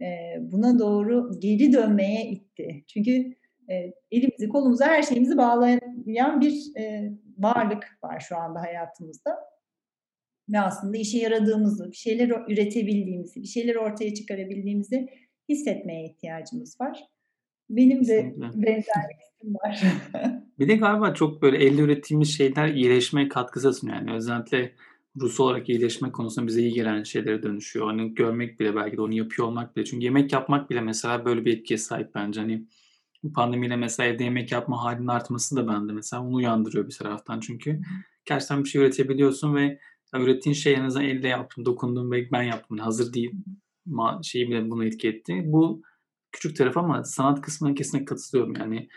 e, buna doğru geri dönmeye itti. Çünkü e, elimizi kolumuza her şeyimizi bağlayan bir e, varlık var şu anda hayatımızda ve aslında işe yaradığımızı, bir şeyler üretebildiğimizi, bir şeyler ortaya çıkarabildiğimizi hissetmeye ihtiyacımız var. Benim de benzerliklerim var. bir de galiba çok böyle elle ürettiğimiz şeyler iyileşmeye katkısı sunuyor. Yani özellikle Rus olarak iyileşme konusunda bize iyi gelen şeylere dönüşüyor. Hani görmek bile belki de onu yapıyor olmak bile. Çünkü yemek yapmak bile mesela böyle bir etkiye sahip bence. Hani pandemiyle mesela evde yemek yapma halinin artması da bende mesela onu uyandırıyor bir taraftan. Çünkü gerçekten bir şey üretebiliyorsun ve ürettiğin şey en azından elle yaptım, dokundum ve ben yaptım. Yani hazır değil ma şeyi bile bunu etki etti. Bu küçük taraf ama sanat kısmına kesinlikle katılıyorum. Yani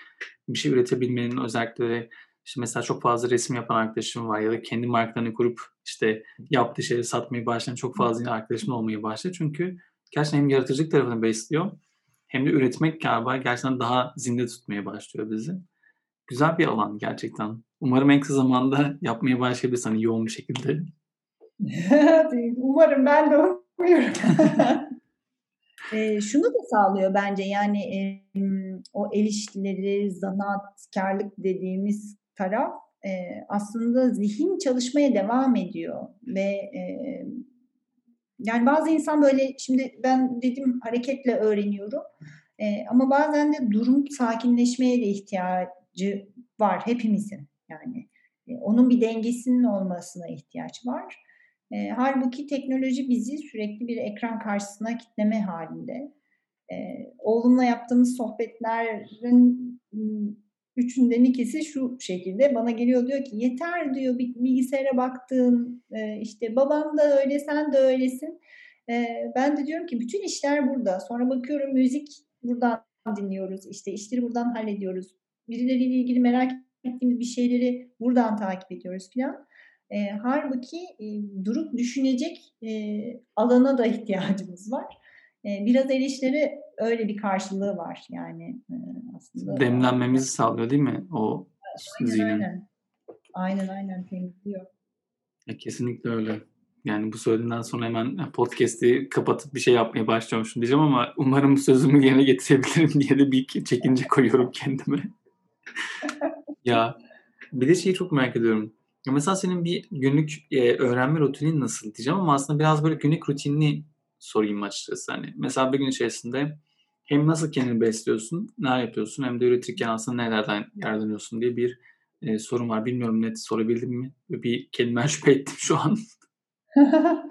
bir şey üretebilmenin özellikle işte mesela çok fazla resim yapan arkadaşım var ya da kendi markalarını kurup işte yaptığı şeyleri satmayı başlayan çok fazla arkadaşım olmaya başladı. Çünkü gerçekten hem yaratıcılık tarafını besliyor hem de üretmek galiba gerçekten daha zinde tutmaya başlıyor bizi. Güzel bir alan gerçekten. Umarım en kısa zamanda yapmaya başlayabiliriz hani yoğun bir şekilde. Umarım ben de umuyorum. e, şunu da sağlıyor bence yani e, o el işleri, zanaatkarlık dediğimiz taraf e, aslında zihin çalışmaya devam ediyor ve e, yani bazı insan böyle şimdi ben dedim hareketle öğreniyorum e, ama bazen de durum sakinleşmeye de ihtiyacı var hepimizin yani e, onun bir dengesinin olmasına ihtiyaç var. E, halbuki teknoloji bizi sürekli bir ekran karşısına kitleme halinde. E, oğlumla yaptığımız sohbetlerin üçünden ikisi şu şekilde bana geliyor diyor ki yeter diyor bilgisayara baktığın e, işte babam da öyle sen de öylesin. E, ben de diyorum ki bütün işler burada. Sonra bakıyorum müzik buradan dinliyoruz işte işleri buradan hallediyoruz. Birileriyle ilgili merak ettiğimiz bir şeyleri buradan takip ediyoruz filan. E, halbuki e, durup düşünecek e, alana da ihtiyacımız var. E, biraz el işleri öyle bir karşılığı var yani e, aslında. Demlenmemizi sağlıyor değil mi o aynen, zihnin? Aynen. aynen aynen temizliyor. Ya, kesinlikle öyle. Yani bu söylediğinden sonra hemen podcast'i kapatıp bir şey yapmaya başlıyormuşum diyeceğim ama umarım sözümü yerine getirebilirim diye de bir çekince koyuyorum kendime. ya bir de şeyi çok merak ediyorum. Ya mesela senin bir günlük e, öğrenme rutinin nasıl diyeceğim ama aslında biraz böyle günlük rutinini sorayım açıkçası. Hani mesela bir gün içerisinde hem nasıl kendini besliyorsun, ne yapıyorsun hem de üretirken aslında nelerden yararlanıyorsun diye bir eee, sorum var. Bilmiyorum net sorabildim mi? Bir kendimden şüphe ettim şu an.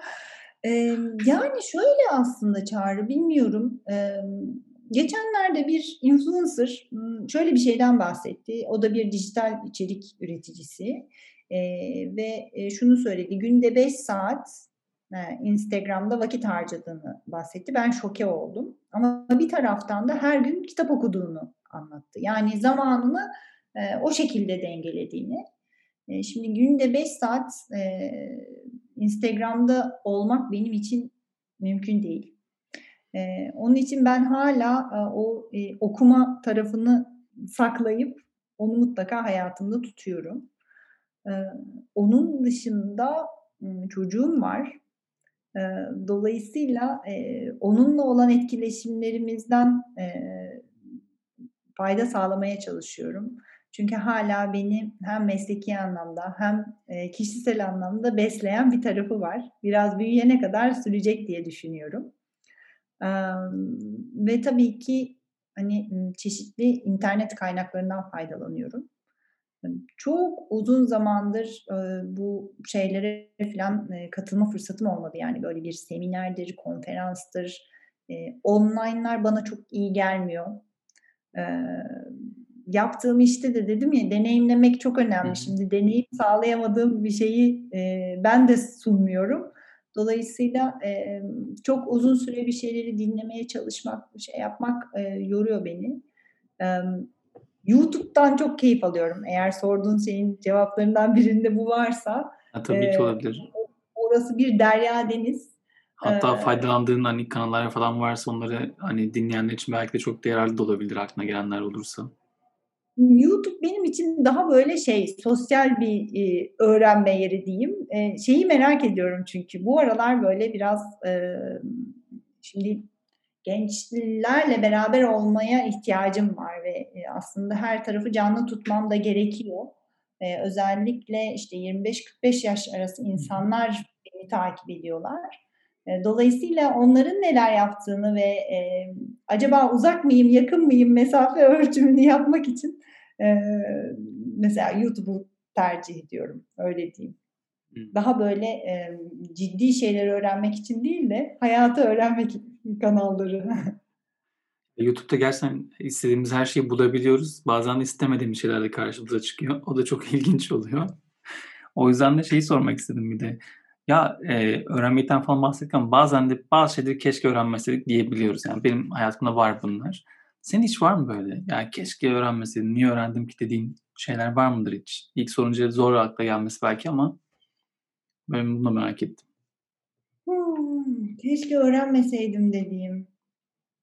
Emm, yani, şöyle aslında Çağrı, bilmiyorum. Emm, geçenlerde bir influencer, şöyle bir şeyden bahsetti. O da bir dijital içerik üreticisi, eee, ve, eee, şunu söyledi, günde 5 saat, Instagram'da vakit harcadığını bahsetti. Ben şoke oldum ama bir taraftan da her gün kitap okuduğunu anlattı. Yani zamanını, eee, o şekilde dengelediğini. Eee, şimdi günde 5 saat, eee, Instagram'da olmak benim için mümkün değil. Eee, onun için ben hâlâ, aaa, o, eee, okuma tarafını saklayıp onu mutlaka hayatımda tutuyorum. Eee, onun dışında, çocuğum var. Dolayısıyla, onunla olan etkileşimlerimizden, fayda sağlamaya çalışıyorum. Çünkü hâlâ beni hem mesleki anlamda hem, kişisel anlamda besleyen bir tarafı var. Biraz büyüyene kadar sürecek diye düşünüyorum. Ve tabii ki, hani, çeşitli internet kaynaklarından faydalanıyorum. Hani, çok uzun zamandır, eee, bu şeylere filan, eee, katılma fırsatım olmadı. Yani, böyle bir seminerdir, konferanstır, eee, online'lar bana çok iyi gelmiyor. Eee, yaptığım işte de dedim ya, deneyimlemek çok önemli. Şimdi deneyim sağlayamadığım bir şeyi, eee, ben de sunmuyorum. Dolayısıyla, emm, çok uzun süre bir şeyleri dinlemeye çalışmak, şey yapmak, eee, yoruyor beni. Emm, YouTube'dan çok keyif alıyorum. Eğer sorduğun şeyin cevaplarından birinde bu varsa, Ha, tabii ki eee, olabilir. orası bir derya deniz. Hatta Eee faydalandığın, hani, kanallar falan varsa onları, hani, dinleyenler için belki de çok yararlı da olabilir aklına gelenler olursa. YouTube benim için daha böyle şey, sosyal bir, iii, öğrenme yeri diyeyim. Eee, şeyi merak ediyorum çünkü bu aralar böyle biraz, emm, şimdi gençlerle beraber olmaya ihtiyacım var ve, eee, aslında her tarafı canlı tutmam da gerekiyor. Eee, özellikle, işte, 25-45 yaş arası insanlar beni takip ediyorlar. Eee, dolayısıyla onların neler yaptığını ve, emm, acaba uzak mıyım, yakın mıyım mesafe ölçümünü yapmak için, eee, mesela YouTube'u tercih ediyorum, öyle diyeyim. Daha böyle, emm, ciddi şeyleri öğrenmek için değil de hayatı öğrenmek kanalları. YouTube'da gerçekten istediğimiz her şeyi bulabiliyoruz. Bazen de istemediğimiz şeyler de karşımıza çıkıyor. O da çok ilginç oluyor. O yüzden de şeyi sormak istedim bir de. Ya, eee, öğrenmekten falan bahsettik ama bazen de bazı şeyleri keşke öğrenmeseydik diyebiliyoruz. Yani benim hayatımda var bunlar. Senin hiç var mı böyle? Yani keşke öğrenmeseydim, niye öğrendim ki dediğin şeyler var mıdır hiç? İlk sorunca zor akla gelmesi belki ama ben bunu merak ettim. Keşke öğrenmeseydim dediğim.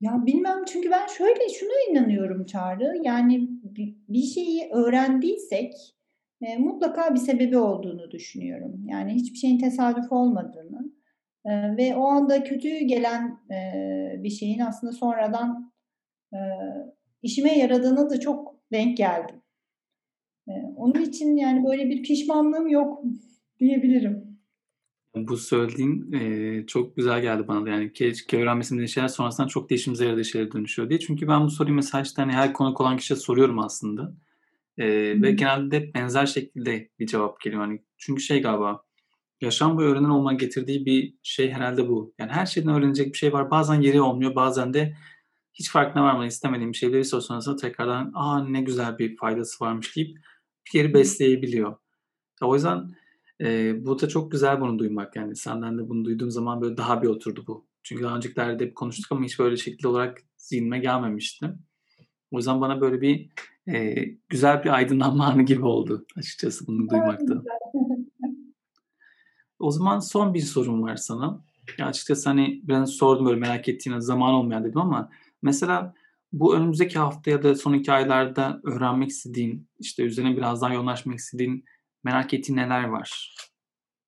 Ya, bilmem çünkü ben şöyle, şuna inanıyorum Çağrı, yani bi bir şeyi öğrendiysek, eee, mutlaka bir sebebi olduğunu düşünüyorum. Yani hiçbir şeyin tesadüf olmadığını, eee, ve o anda kötü gelen, eee, bir şeyin aslında sonradan, eee, işime yaradığına da çok denk geldim. Eee, onun için, yani, böyle bir pişmanlığım yok diyebilirim. Bu söylediğin, eee, çok güzel geldi bana da. Yani keşke öğrenmeseydim dediğin şeyler sonrasında çok da işimize yaradığı şeylere dönüşüyor diye. Çünkü ben bu soruyu mesela, işte, hani, her konuk olan kişiye soruyorum aslında. Hı Eee, ve hı. genelde hep benzer şekilde bir cevap geliyor. Hani, çünkü şey galiba, yaşam boyu öğrenen olmanın getirdiği bir şey herhâlde bu. Yani her şeyden öğrenecek bir şey var. Bazen yeri olmuyor, bazen de hiç farkına varmadan istemediğin bir şeyleri bir süre sonrasında tekrardan, "A, ne güzel bir faydası varmış." deyip geri Hı. besleyebiliyor. Ya, o yüzden, eee, bu da çok güzel bunu duymak. Yani senden de bunu duyduğum zaman böyle daha bir oturdu bu. Çünkü daha öncekilerde hep konuştuk ama hiç böyle şekilde olarak zihnime gelmemişti. O yüzden bana böyle bir, eee, güzel bir aydınlanma anı gibi oldu açıkçası bunu A, duymak ne da. güzel. O zaman son bir sorum var sana. Ya, açıkçası, hani, biraz sordum böyle merak ettiğin, "Zaman olmayan." dedim ama mesela bu önümüzdeki hafta ya da sonraki aylarda öğrenmek istediğin, işte, üzerine biraz daha yoğunlaşmak istediğin, merak ettiğin neler var?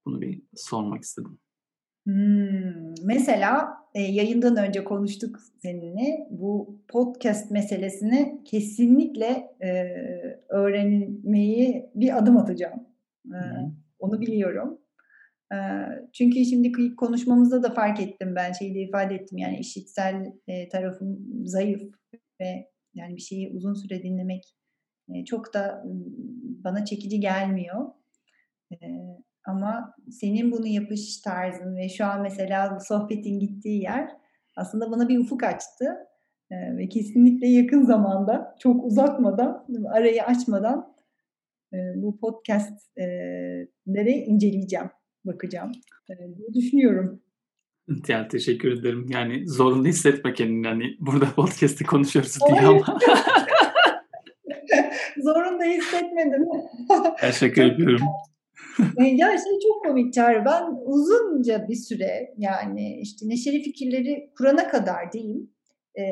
Bunu bir sormak istedim. Hımm. Mesela, eee, yayından önce konuştuk seninle. Bu podcast meselesini kesinlikle, eee, öğrenmeyi bir adım atacağım. Hı hı. onu biliyorum. Eee, çünkü şimdi konuşmamızda da fark ettim ben, şeyi de ifade ettim, yani işitsel, eee, tarafım zayıf ve yani bir şeyi uzun süre dinlemek E, çok da bana çekici gelmiyor. Ama senin bunu yapış tarzın ve şu an mesela sohbetin gittiği yer aslında bana bir ufuk açtı. Ve kesinlikle yakın zamanda çok uzatmadan arayı açmadan bu podcastlere inceleyeceğim, bakacağım diye düşünüyorum. Ya teşekkür ederim. Yani zorunda hissetme kendini. Hani burada podcast'te konuşuyoruz diye ama. zorunda hissetmedim. Ben şaka yapıyorum. ya şey çok komik Çağrı. Ben uzunca bir süre yani işte neşeli fikirleri kurana kadar diyeyim. E,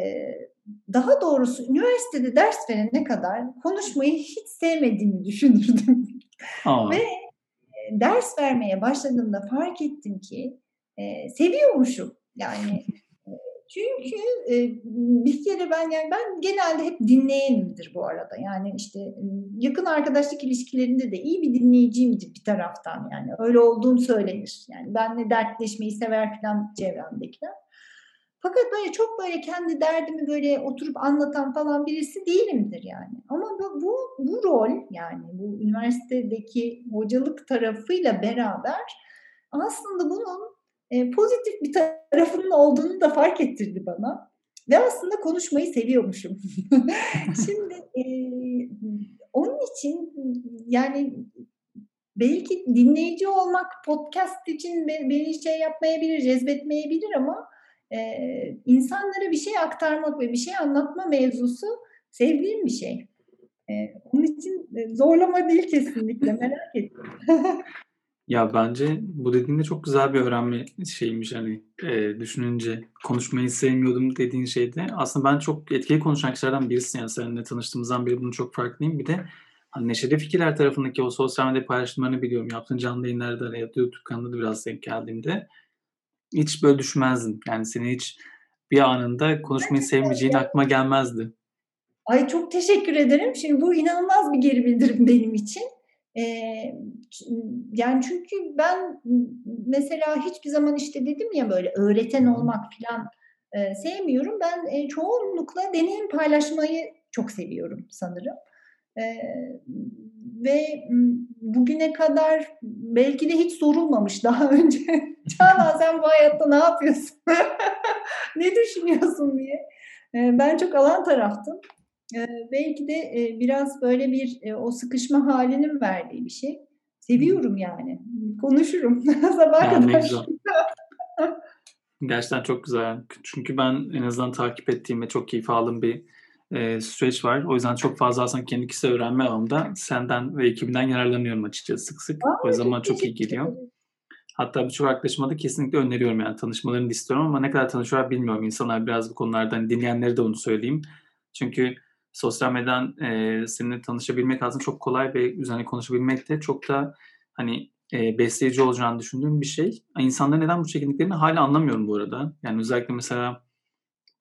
daha doğrusu üniversitede ders verene kadar konuşmayı hiç sevmediğimi düşünürdüm. Aa. Ve e, ders vermeye başladığımda fark ettim ki e, seviyormuşum. Yani çünkü e, bir kere ben yani ben genelde hep dinleyenimdir bu arada. Yani işte yakın arkadaşlık ilişkilerinde de iyi bir dinleyiciyimdir bir taraftan yani. Öyle olduğum söylenir. Yani benle dertleşmeyi sever falan çevremdekiler. Fakat böyle çok böyle kendi derdimi böyle oturup anlatan falan birisi değilimdir yani. Ama bu, bu, bu rol yani bu üniversitedeki hocalık tarafıyla beraber aslında bunun e, pozitif bir tarafının olduğunu da fark ettirdi bana. Ve aslında konuşmayı seviyormuşum. Şimdi e, onun için yani belki dinleyici olmak podcast için beni şey yapmayabilir, cezbetmeyebilir ama e, insanlara bir şey aktarmak ve bir şey anlatma mevzusu sevdiğim bir şey. E, onun için zorlama değil kesinlikle merak ettim. Ya bence bu dediğinde çok güzel bir öğrenme şeymiş hani e, düşününce konuşmayı sevmiyordum dediğin şeyde aslında ben çok etkili konuşan kişilerden birisin yani seninle tanıştığımızdan beri bunu çok farkındayım. Bir de hani Neşeli Fikirler tarafındaki o sosyal medya paylaşımlarını biliyorum. Yaptığın canlı yayınlarda ya da YouTube kanalında da biraz denk geldiğimde hiç böyle düşünmezdim. Yani seni hiç bir anında konuşmayı sevmeyeceğin aklıma gelmezdi. Ay çok teşekkür ederim. Şimdi bu inanılmaz bir geri bildirim benim için. E, yani çünkü ben mesela hiçbir zaman işte dedim ya böyle öğreten olmak falan e, sevmiyorum. Ben e, çoğunlukla deneyim paylaşmayı çok seviyorum sanırım. E, ve bugüne kadar belki de hiç sorulmamış daha önce. Canan sen bu hayatta ne yapıyorsun? ne düşünüyorsun diye. Ben çok alan taraftım e, belki de e, biraz böyle bir e, o sıkışma halinin verdiği bir şey. Seviyorum yani. Konuşurum. Sabah yani kadar. Gerçekten çok güzel. Çünkü ben en azından takip ettiğim ve çok keyif aldığım bir e, süreç var. O yüzden çok fazla aslında kendi kişisel öğrenme alanında senden ve ekibinden yararlanıyorum açıkçası sık sık. Aa, o bana çok iyi geliyor. Hatta birçok arkadaşıma da kesesinlikle öneriyorum yani tanışmalarını istiyorum ama ne kadar tanışıyorlar bilmiyorum. İnsanlar biraz bu konulardan hani dinleyenlere de onu söyleyeyim. Çünkü sosyal medyadan e, seninle tanışabilmek aslında çok kolay ve üzerine konuşabilmek de çok da hani e, besleyici olacağını düşündüğüm bir şey. İnsanlar neden bu çekindiklerini hala anlamıyorum bu arada. Yani özellikle mesela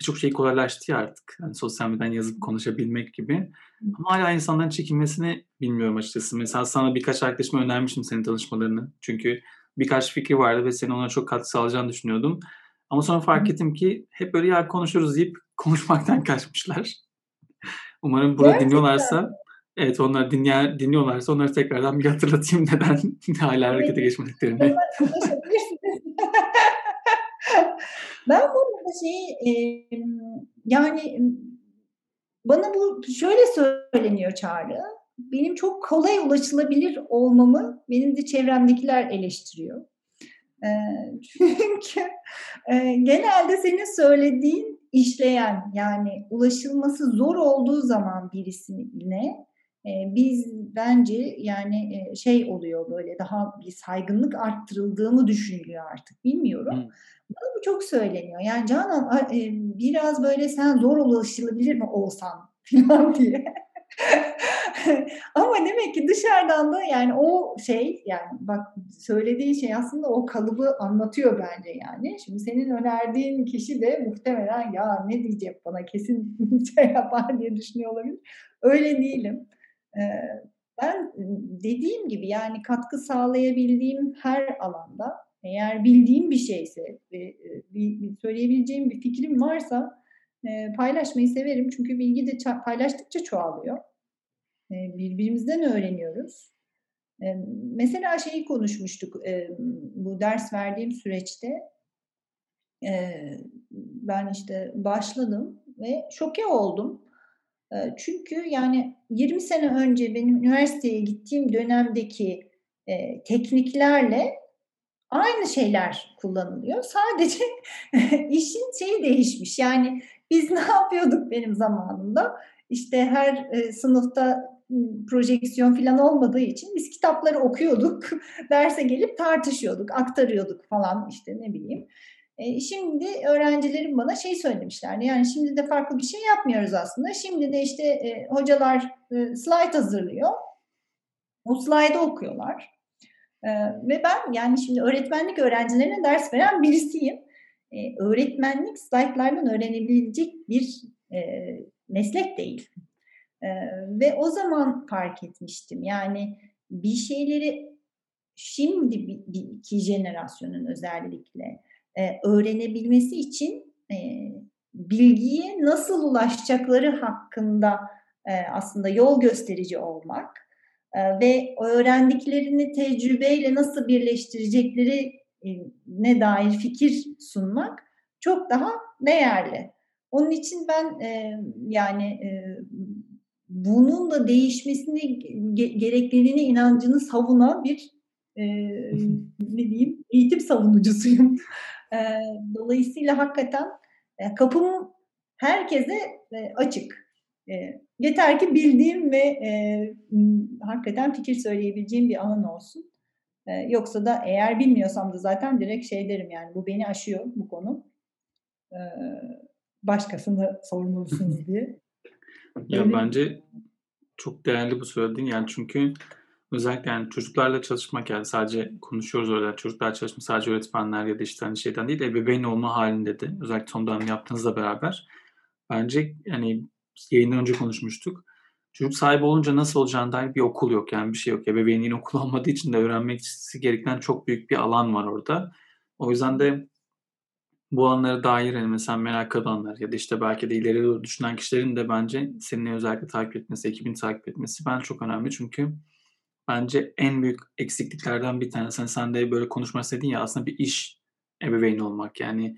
birçok şey kolaylaştı ya artık. Yani sosyal medyadan yazıp konuşabilmek gibi. Ama hala insanların çekinmesini bilmiyorum açıkçası. Mesela sana birkaç arkadaşıma önermiştim senin tanışmalarını. Çünkü birkaç fikri vardı ve senin ona çok katkı sağlayacağını düşünüyordum. Ama sonra fark ettim ki hep böyle ya konuşuruz deyip konuşmaktan kaçmışlar. Umarım burada Gerçekten. dinliyorlarsa evet onlar dinleyen, dinliyorlarsa onları tekrardan bir hatırlatayım neden hala harekete geçmediklerini. ben bu arada şey e, yani bana bu şöyle söyleniyor Çağrı. Benim çok kolay ulaşılabilir olmamı benim de çevremdekiler eleştiriyor. E, çünkü e, genelde senin söylediğin işleyen yani ulaşılması zor olduğu zaman birisine e, biz bence yani e, şey oluyor böyle daha bir saygınlık arttırıldığını düşünülüyor artık bilmiyorum. Hmm. Bana bu çok söyleniyor. Yani Canan e, biraz böyle sen zor ulaşılabilir mi olsan falan diye. Ama demek ki dışarıdan da yani o şey yani bak söylediğin şey aslında o kalıbı anlatıyor bence yani. Şimdi senin önerdiğin kişi de muhtemelen ya ne diyecek bana kesin şey yapar diye düşünüyor olabilir. Öyle değilim. ben dediğim gibi yani katkı sağlayabildiğim her alanda eğer bildiğim bir şeyse bir, söyleyebileceğim bir fikrim varsa paylaşmayı severim. Çünkü bilgi de paylaştıkça çoğalıyor. Birbirimizden öğreniyoruz. Mesela şeyi konuşmuştuk bu ders verdiğim süreçte. Ben işte başladım ve şoke oldum. Çünkü yani 20 sene önce benim üniversiteye gittiğim dönemdeki tekniklerle aynı şeyler kullanılıyor. Sadece işin şeyi değişmiş. Yani biz ne yapıyorduk benim zamanımda? İşte her sınıfta projeksiyon falan olmadığı için biz kitapları okuyorduk, derse gelip tartışıyorduk, aktarıyorduk falan işte ne bileyim. E, şimdi öğrencilerim bana şey söylemişler. Yani şimdi de farklı bir şey yapmıyoruz aslında. Şimdi de işte e, hocalar e, slide hazırlıyor. O slide'ı okuyorlar. E, ve ben yani şimdi öğretmenlik öğrencilerine ders veren birisiyim. E, öğretmenlik slaytlardan öğrenebilecek bir e, meslek değil. E, ve o zaman fark etmiştim. Yani bir şeyleri şimdi bir, bir iki jenerasyonun özellikle e, öğrenebilmesi için e, bilgiye nasıl ulaşacakları hakkında e, aslında yol gösterici olmak e, ve öğrendiklerini tecrübeyle nasıl birleştirecekleri e, ne dair fikir sunmak çok daha değerli. Onun için ben e, yani e, bunun da değişmesini gerekliliğine inancını savunan bir e, ne diyeyim eğitim savunucusuyum. E, dolayısıyla hakikaten e, kapım herkese e, açık. E, yeter ki bildiğim ve e, hakikaten fikir söyleyebileceğim bir alan olsun. E, yoksa da eğer bilmiyorsam da zaten direkt şey derim yani bu beni aşıyor bu konu. E, başkasını sormalısınız diye. Ya Öyle bence çok değerli bu söylediğin yani çünkü özellikle yani çocuklarla çalışmak yani sadece konuşuyoruz öyle çocuklar çalışmak sadece öğretmenler ya da işte hani şeyden değil ebeveyn olma halinde de özellikle son dönem yaptığınızla beraber bence yani yayından önce konuşmuştuk. Çocuk sahibi olunca nasıl olacağına dair bir okul yok yani bir şey yok. Ebeveynliğin okul olmadığı için de öğrenmek gereken çok büyük bir alan var orada. O yüzden de bu alanlara dair hani mesela merak edenler ya da işte belki de ileri doğru düşünen kişilerin de bence seninle özellikle takip etmesi, ekibini takip etmesi ben çok önemli. Çünkü bence en büyük eksikliklerden bir tanesi. Hani sen de böyle konuşmak istedin ya aslında bir iş ebeveyni olmak. Yani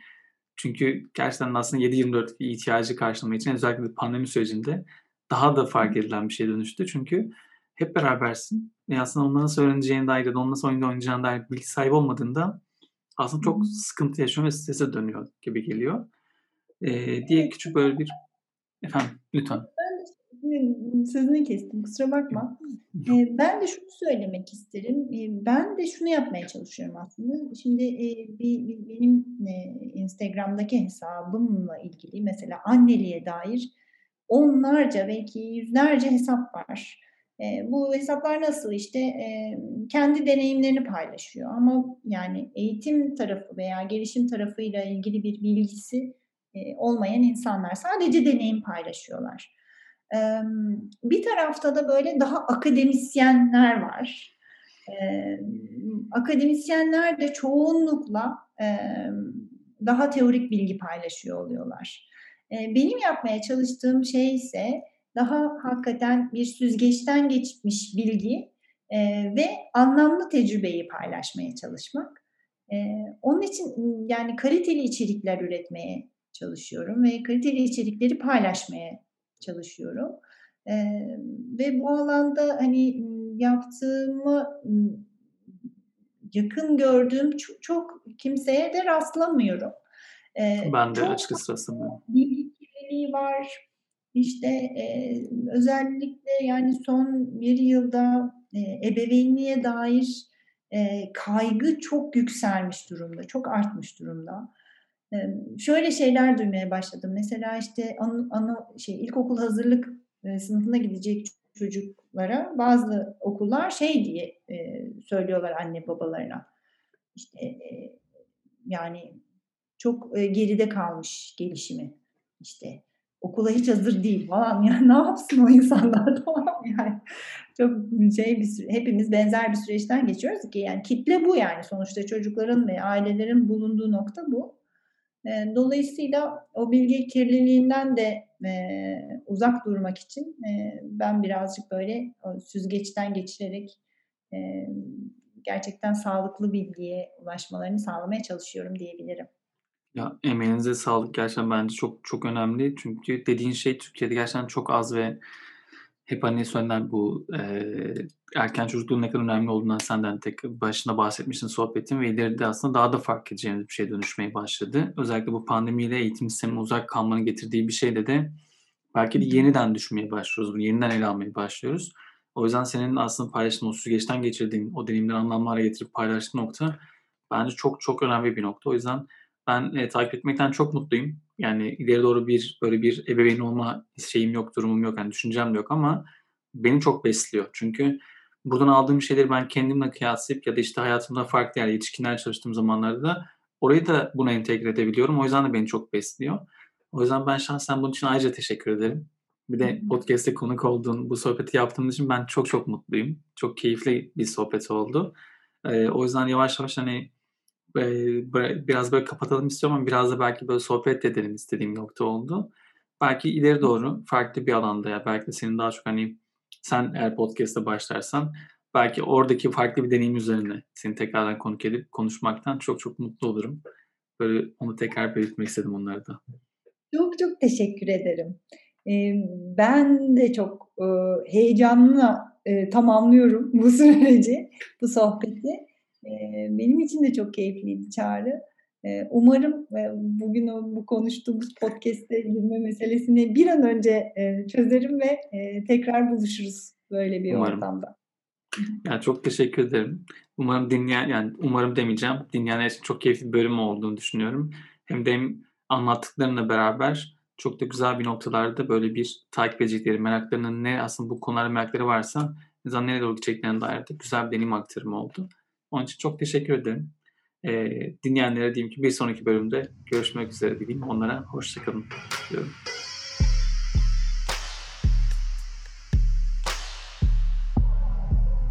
çünkü gerçekten aslında 7-24 ihtiyacı karşılamak için özellikle de pandemi sürecinde daha da fark edilen bir şey dönüştü. Çünkü hep berabersin ve aslında ondan nasıl öğreneceğine dair ya da ondan nasıl oyunda oynayacağına dair bilgi sahibi olmadığında aslında çok sıkıntı yaşıyor ve strese dönüyor gibi geliyor. Ee, diye küçük böyle bir efendim lütfen. Ben sözünü kestim kusura bakma. Ben de şunu söylemek isterim. Ben de şunu yapmaya çalışıyorum aslında. Şimdi e, bir, bir, benim e, Instagram'daki hesabımla ilgili mesela anneliğe dair onlarca belki yüzlerce hesap var. E, bu hesaplar nasıl işte e, kendi deneyimlerini paylaşıyor ama yani eğitim tarafı veya gelişim tarafıyla ilgili bir bilgisi e, olmayan insanlar sadece deneyim paylaşıyorlar. Bir tarafta da böyle daha akademisyenler var. Akademisyenler de çoğunlukla daha teorik bilgi paylaşıyor oluyorlar. Benim yapmaya çalıştığım şey ise daha hakikaten bir süzgeçten geçmiş bilgi e, ve anlamlı tecrübeyi paylaşmaya çalışmak. E, onun için yani kaliteli içerikler üretmeye çalışıyorum ve kaliteli içerikleri paylaşmaya çalışıyorum. E, ve bu alanda hani yaptığımı yakın gördüğüm çok, çok kimseye de rastlamıyorum. E, ben de açıkçası rastlamıyorum. Bilgi kirliliği var, işte e, özellikle yani son bir yılda e, ebeveynliğe dair e, kaygı çok yükselmiş durumda, çok artmış durumda. E, şöyle şeyler duymaya başladım. Mesela işte ana, ana şey ilkokul hazırlık e, sınıfına gidecek çocuklara bazı okullar şey diye e, söylüyorlar anne babalarına. İşte e, yani çok e, geride kalmış gelişimi. İşte okula hiç hazır değil falan yani ne yapsın o insanlar tamam yani çok şey bir hepimiz benzer bir süreçten geçiyoruz ki yani kitle bu yani sonuçta çocukların ve ailelerin bulunduğu nokta bu. Dolayısıyla o bilgi kirliliğinden de eee, uzak durmak için, eee, ben birazcık böyle süzgeçten geçirerek, emm, gerçekten sağlıklı bilgiye ulaşmalarını sağlamaya çalışıyorum diyebilirim. Ya, emeğinize sağlık. Gerçekten bence çok çok önemli. Çünkü dediğin şey Türkiye'de gerçekten çok az ve hep, hani, söylenen bu, eee, erken çocukluğun ne kadar önemli olduğundan sen de, hani, tek başında bahsetmiştin sohbetin ve ileride aslında daha da fark edeceğimiz bir şeye dönüşmeye başladı. Özellikle bu pandemiyle eğitim sistemine uzak kalmanın getirdiği bir şeyle de belki de yeniden düşünmeye başlıyoruz. Bunu yeniden ele almaya başlıyoruz. O yüzden senin aslında paylaştığın, o süzgeçten geçirdiğin, o deneyimleri anlamlı hâle getirip paylaştığın nokta bence çok çok önemli bir nokta. O yüzden ben, eee, takip etmekten çok mutluyum. Yani ileri doğru bir, böyle bir ebeveyn olma şeyim yok, durumum yok, hani, düşüncem de yok ama beni çok besliyor. Çünkü buradan aldığım şeyleri ben kendimle kıyaslayıp ya da, işte, hayatımda farklı yani yetişkinlerle çalıştığım zamanlarda da orayı da buna entegre edebiliyorum. O yüzden de beni çok besliyor. O yüzden ben şahsen bunun için ayrıca teşekkür ederim. Bir de podcast'te konuk olduğun, bu sohbeti yaptığımız için ben çok çok mutluyum. Çok keyifli bir sohbet oldu. Eee, o yüzden yavaş yavaş, hani, biraz böyle kapatalım istiyorum ama biraz da belki böyle sohbet de edelim istediğim nokta oldu. Belki ileri doğru farklı bir alanda ya belki de senin daha çok, hani, sen eğer podcast'a başlarsan belki oradaki farklı bir deneyim üzerine seni tekrardan konuk edip konuşmaktan çok çok mutlu olurum. Böyle onu tekrar belirtmek istedim onları da. Çok çok teşekkür ederim. Ben de çok, heyecanla, tamamlıyorum bu süreci, bu sohbeti. Benim için de çok keyifliydi Çağrı. Umarım, bugün bu konuştuğumuz podcast'e girme meselesini bir an önce, çözerim ve, tekrar buluşuruz böyle bir Umarım. ortamda. Hı hı. Ya, çok teşekkür ederim. Umarım dinleyen, yani umarım demeyeceğim, dinleyenler için çok keyifli bir bölüm olduğunu düşünüyorum. Hem de hem anlattıklarınla beraber çok da güzel bir noktalarda böyle bir takip edecekleri, meraklarının ne aslında bu konularda merakları varsa en azından nereye doğru gideceklerine dair de güzel bir deneyim aktarımı oldu. Onun için çok teşekkür ederim. Eee, dinleyenlere diyeyim ki bir sonraki bölümde görüşmek üzere diyeyim. Onlara hoşça kalın diyorum.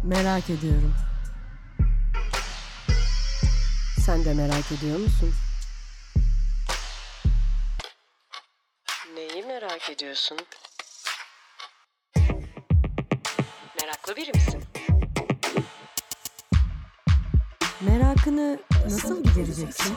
Merak ediyorum. Sen de merak ediyor musun? Neyi merak ediyorsun? Meraklı biri misin? Merakını nasıl gidereceksin?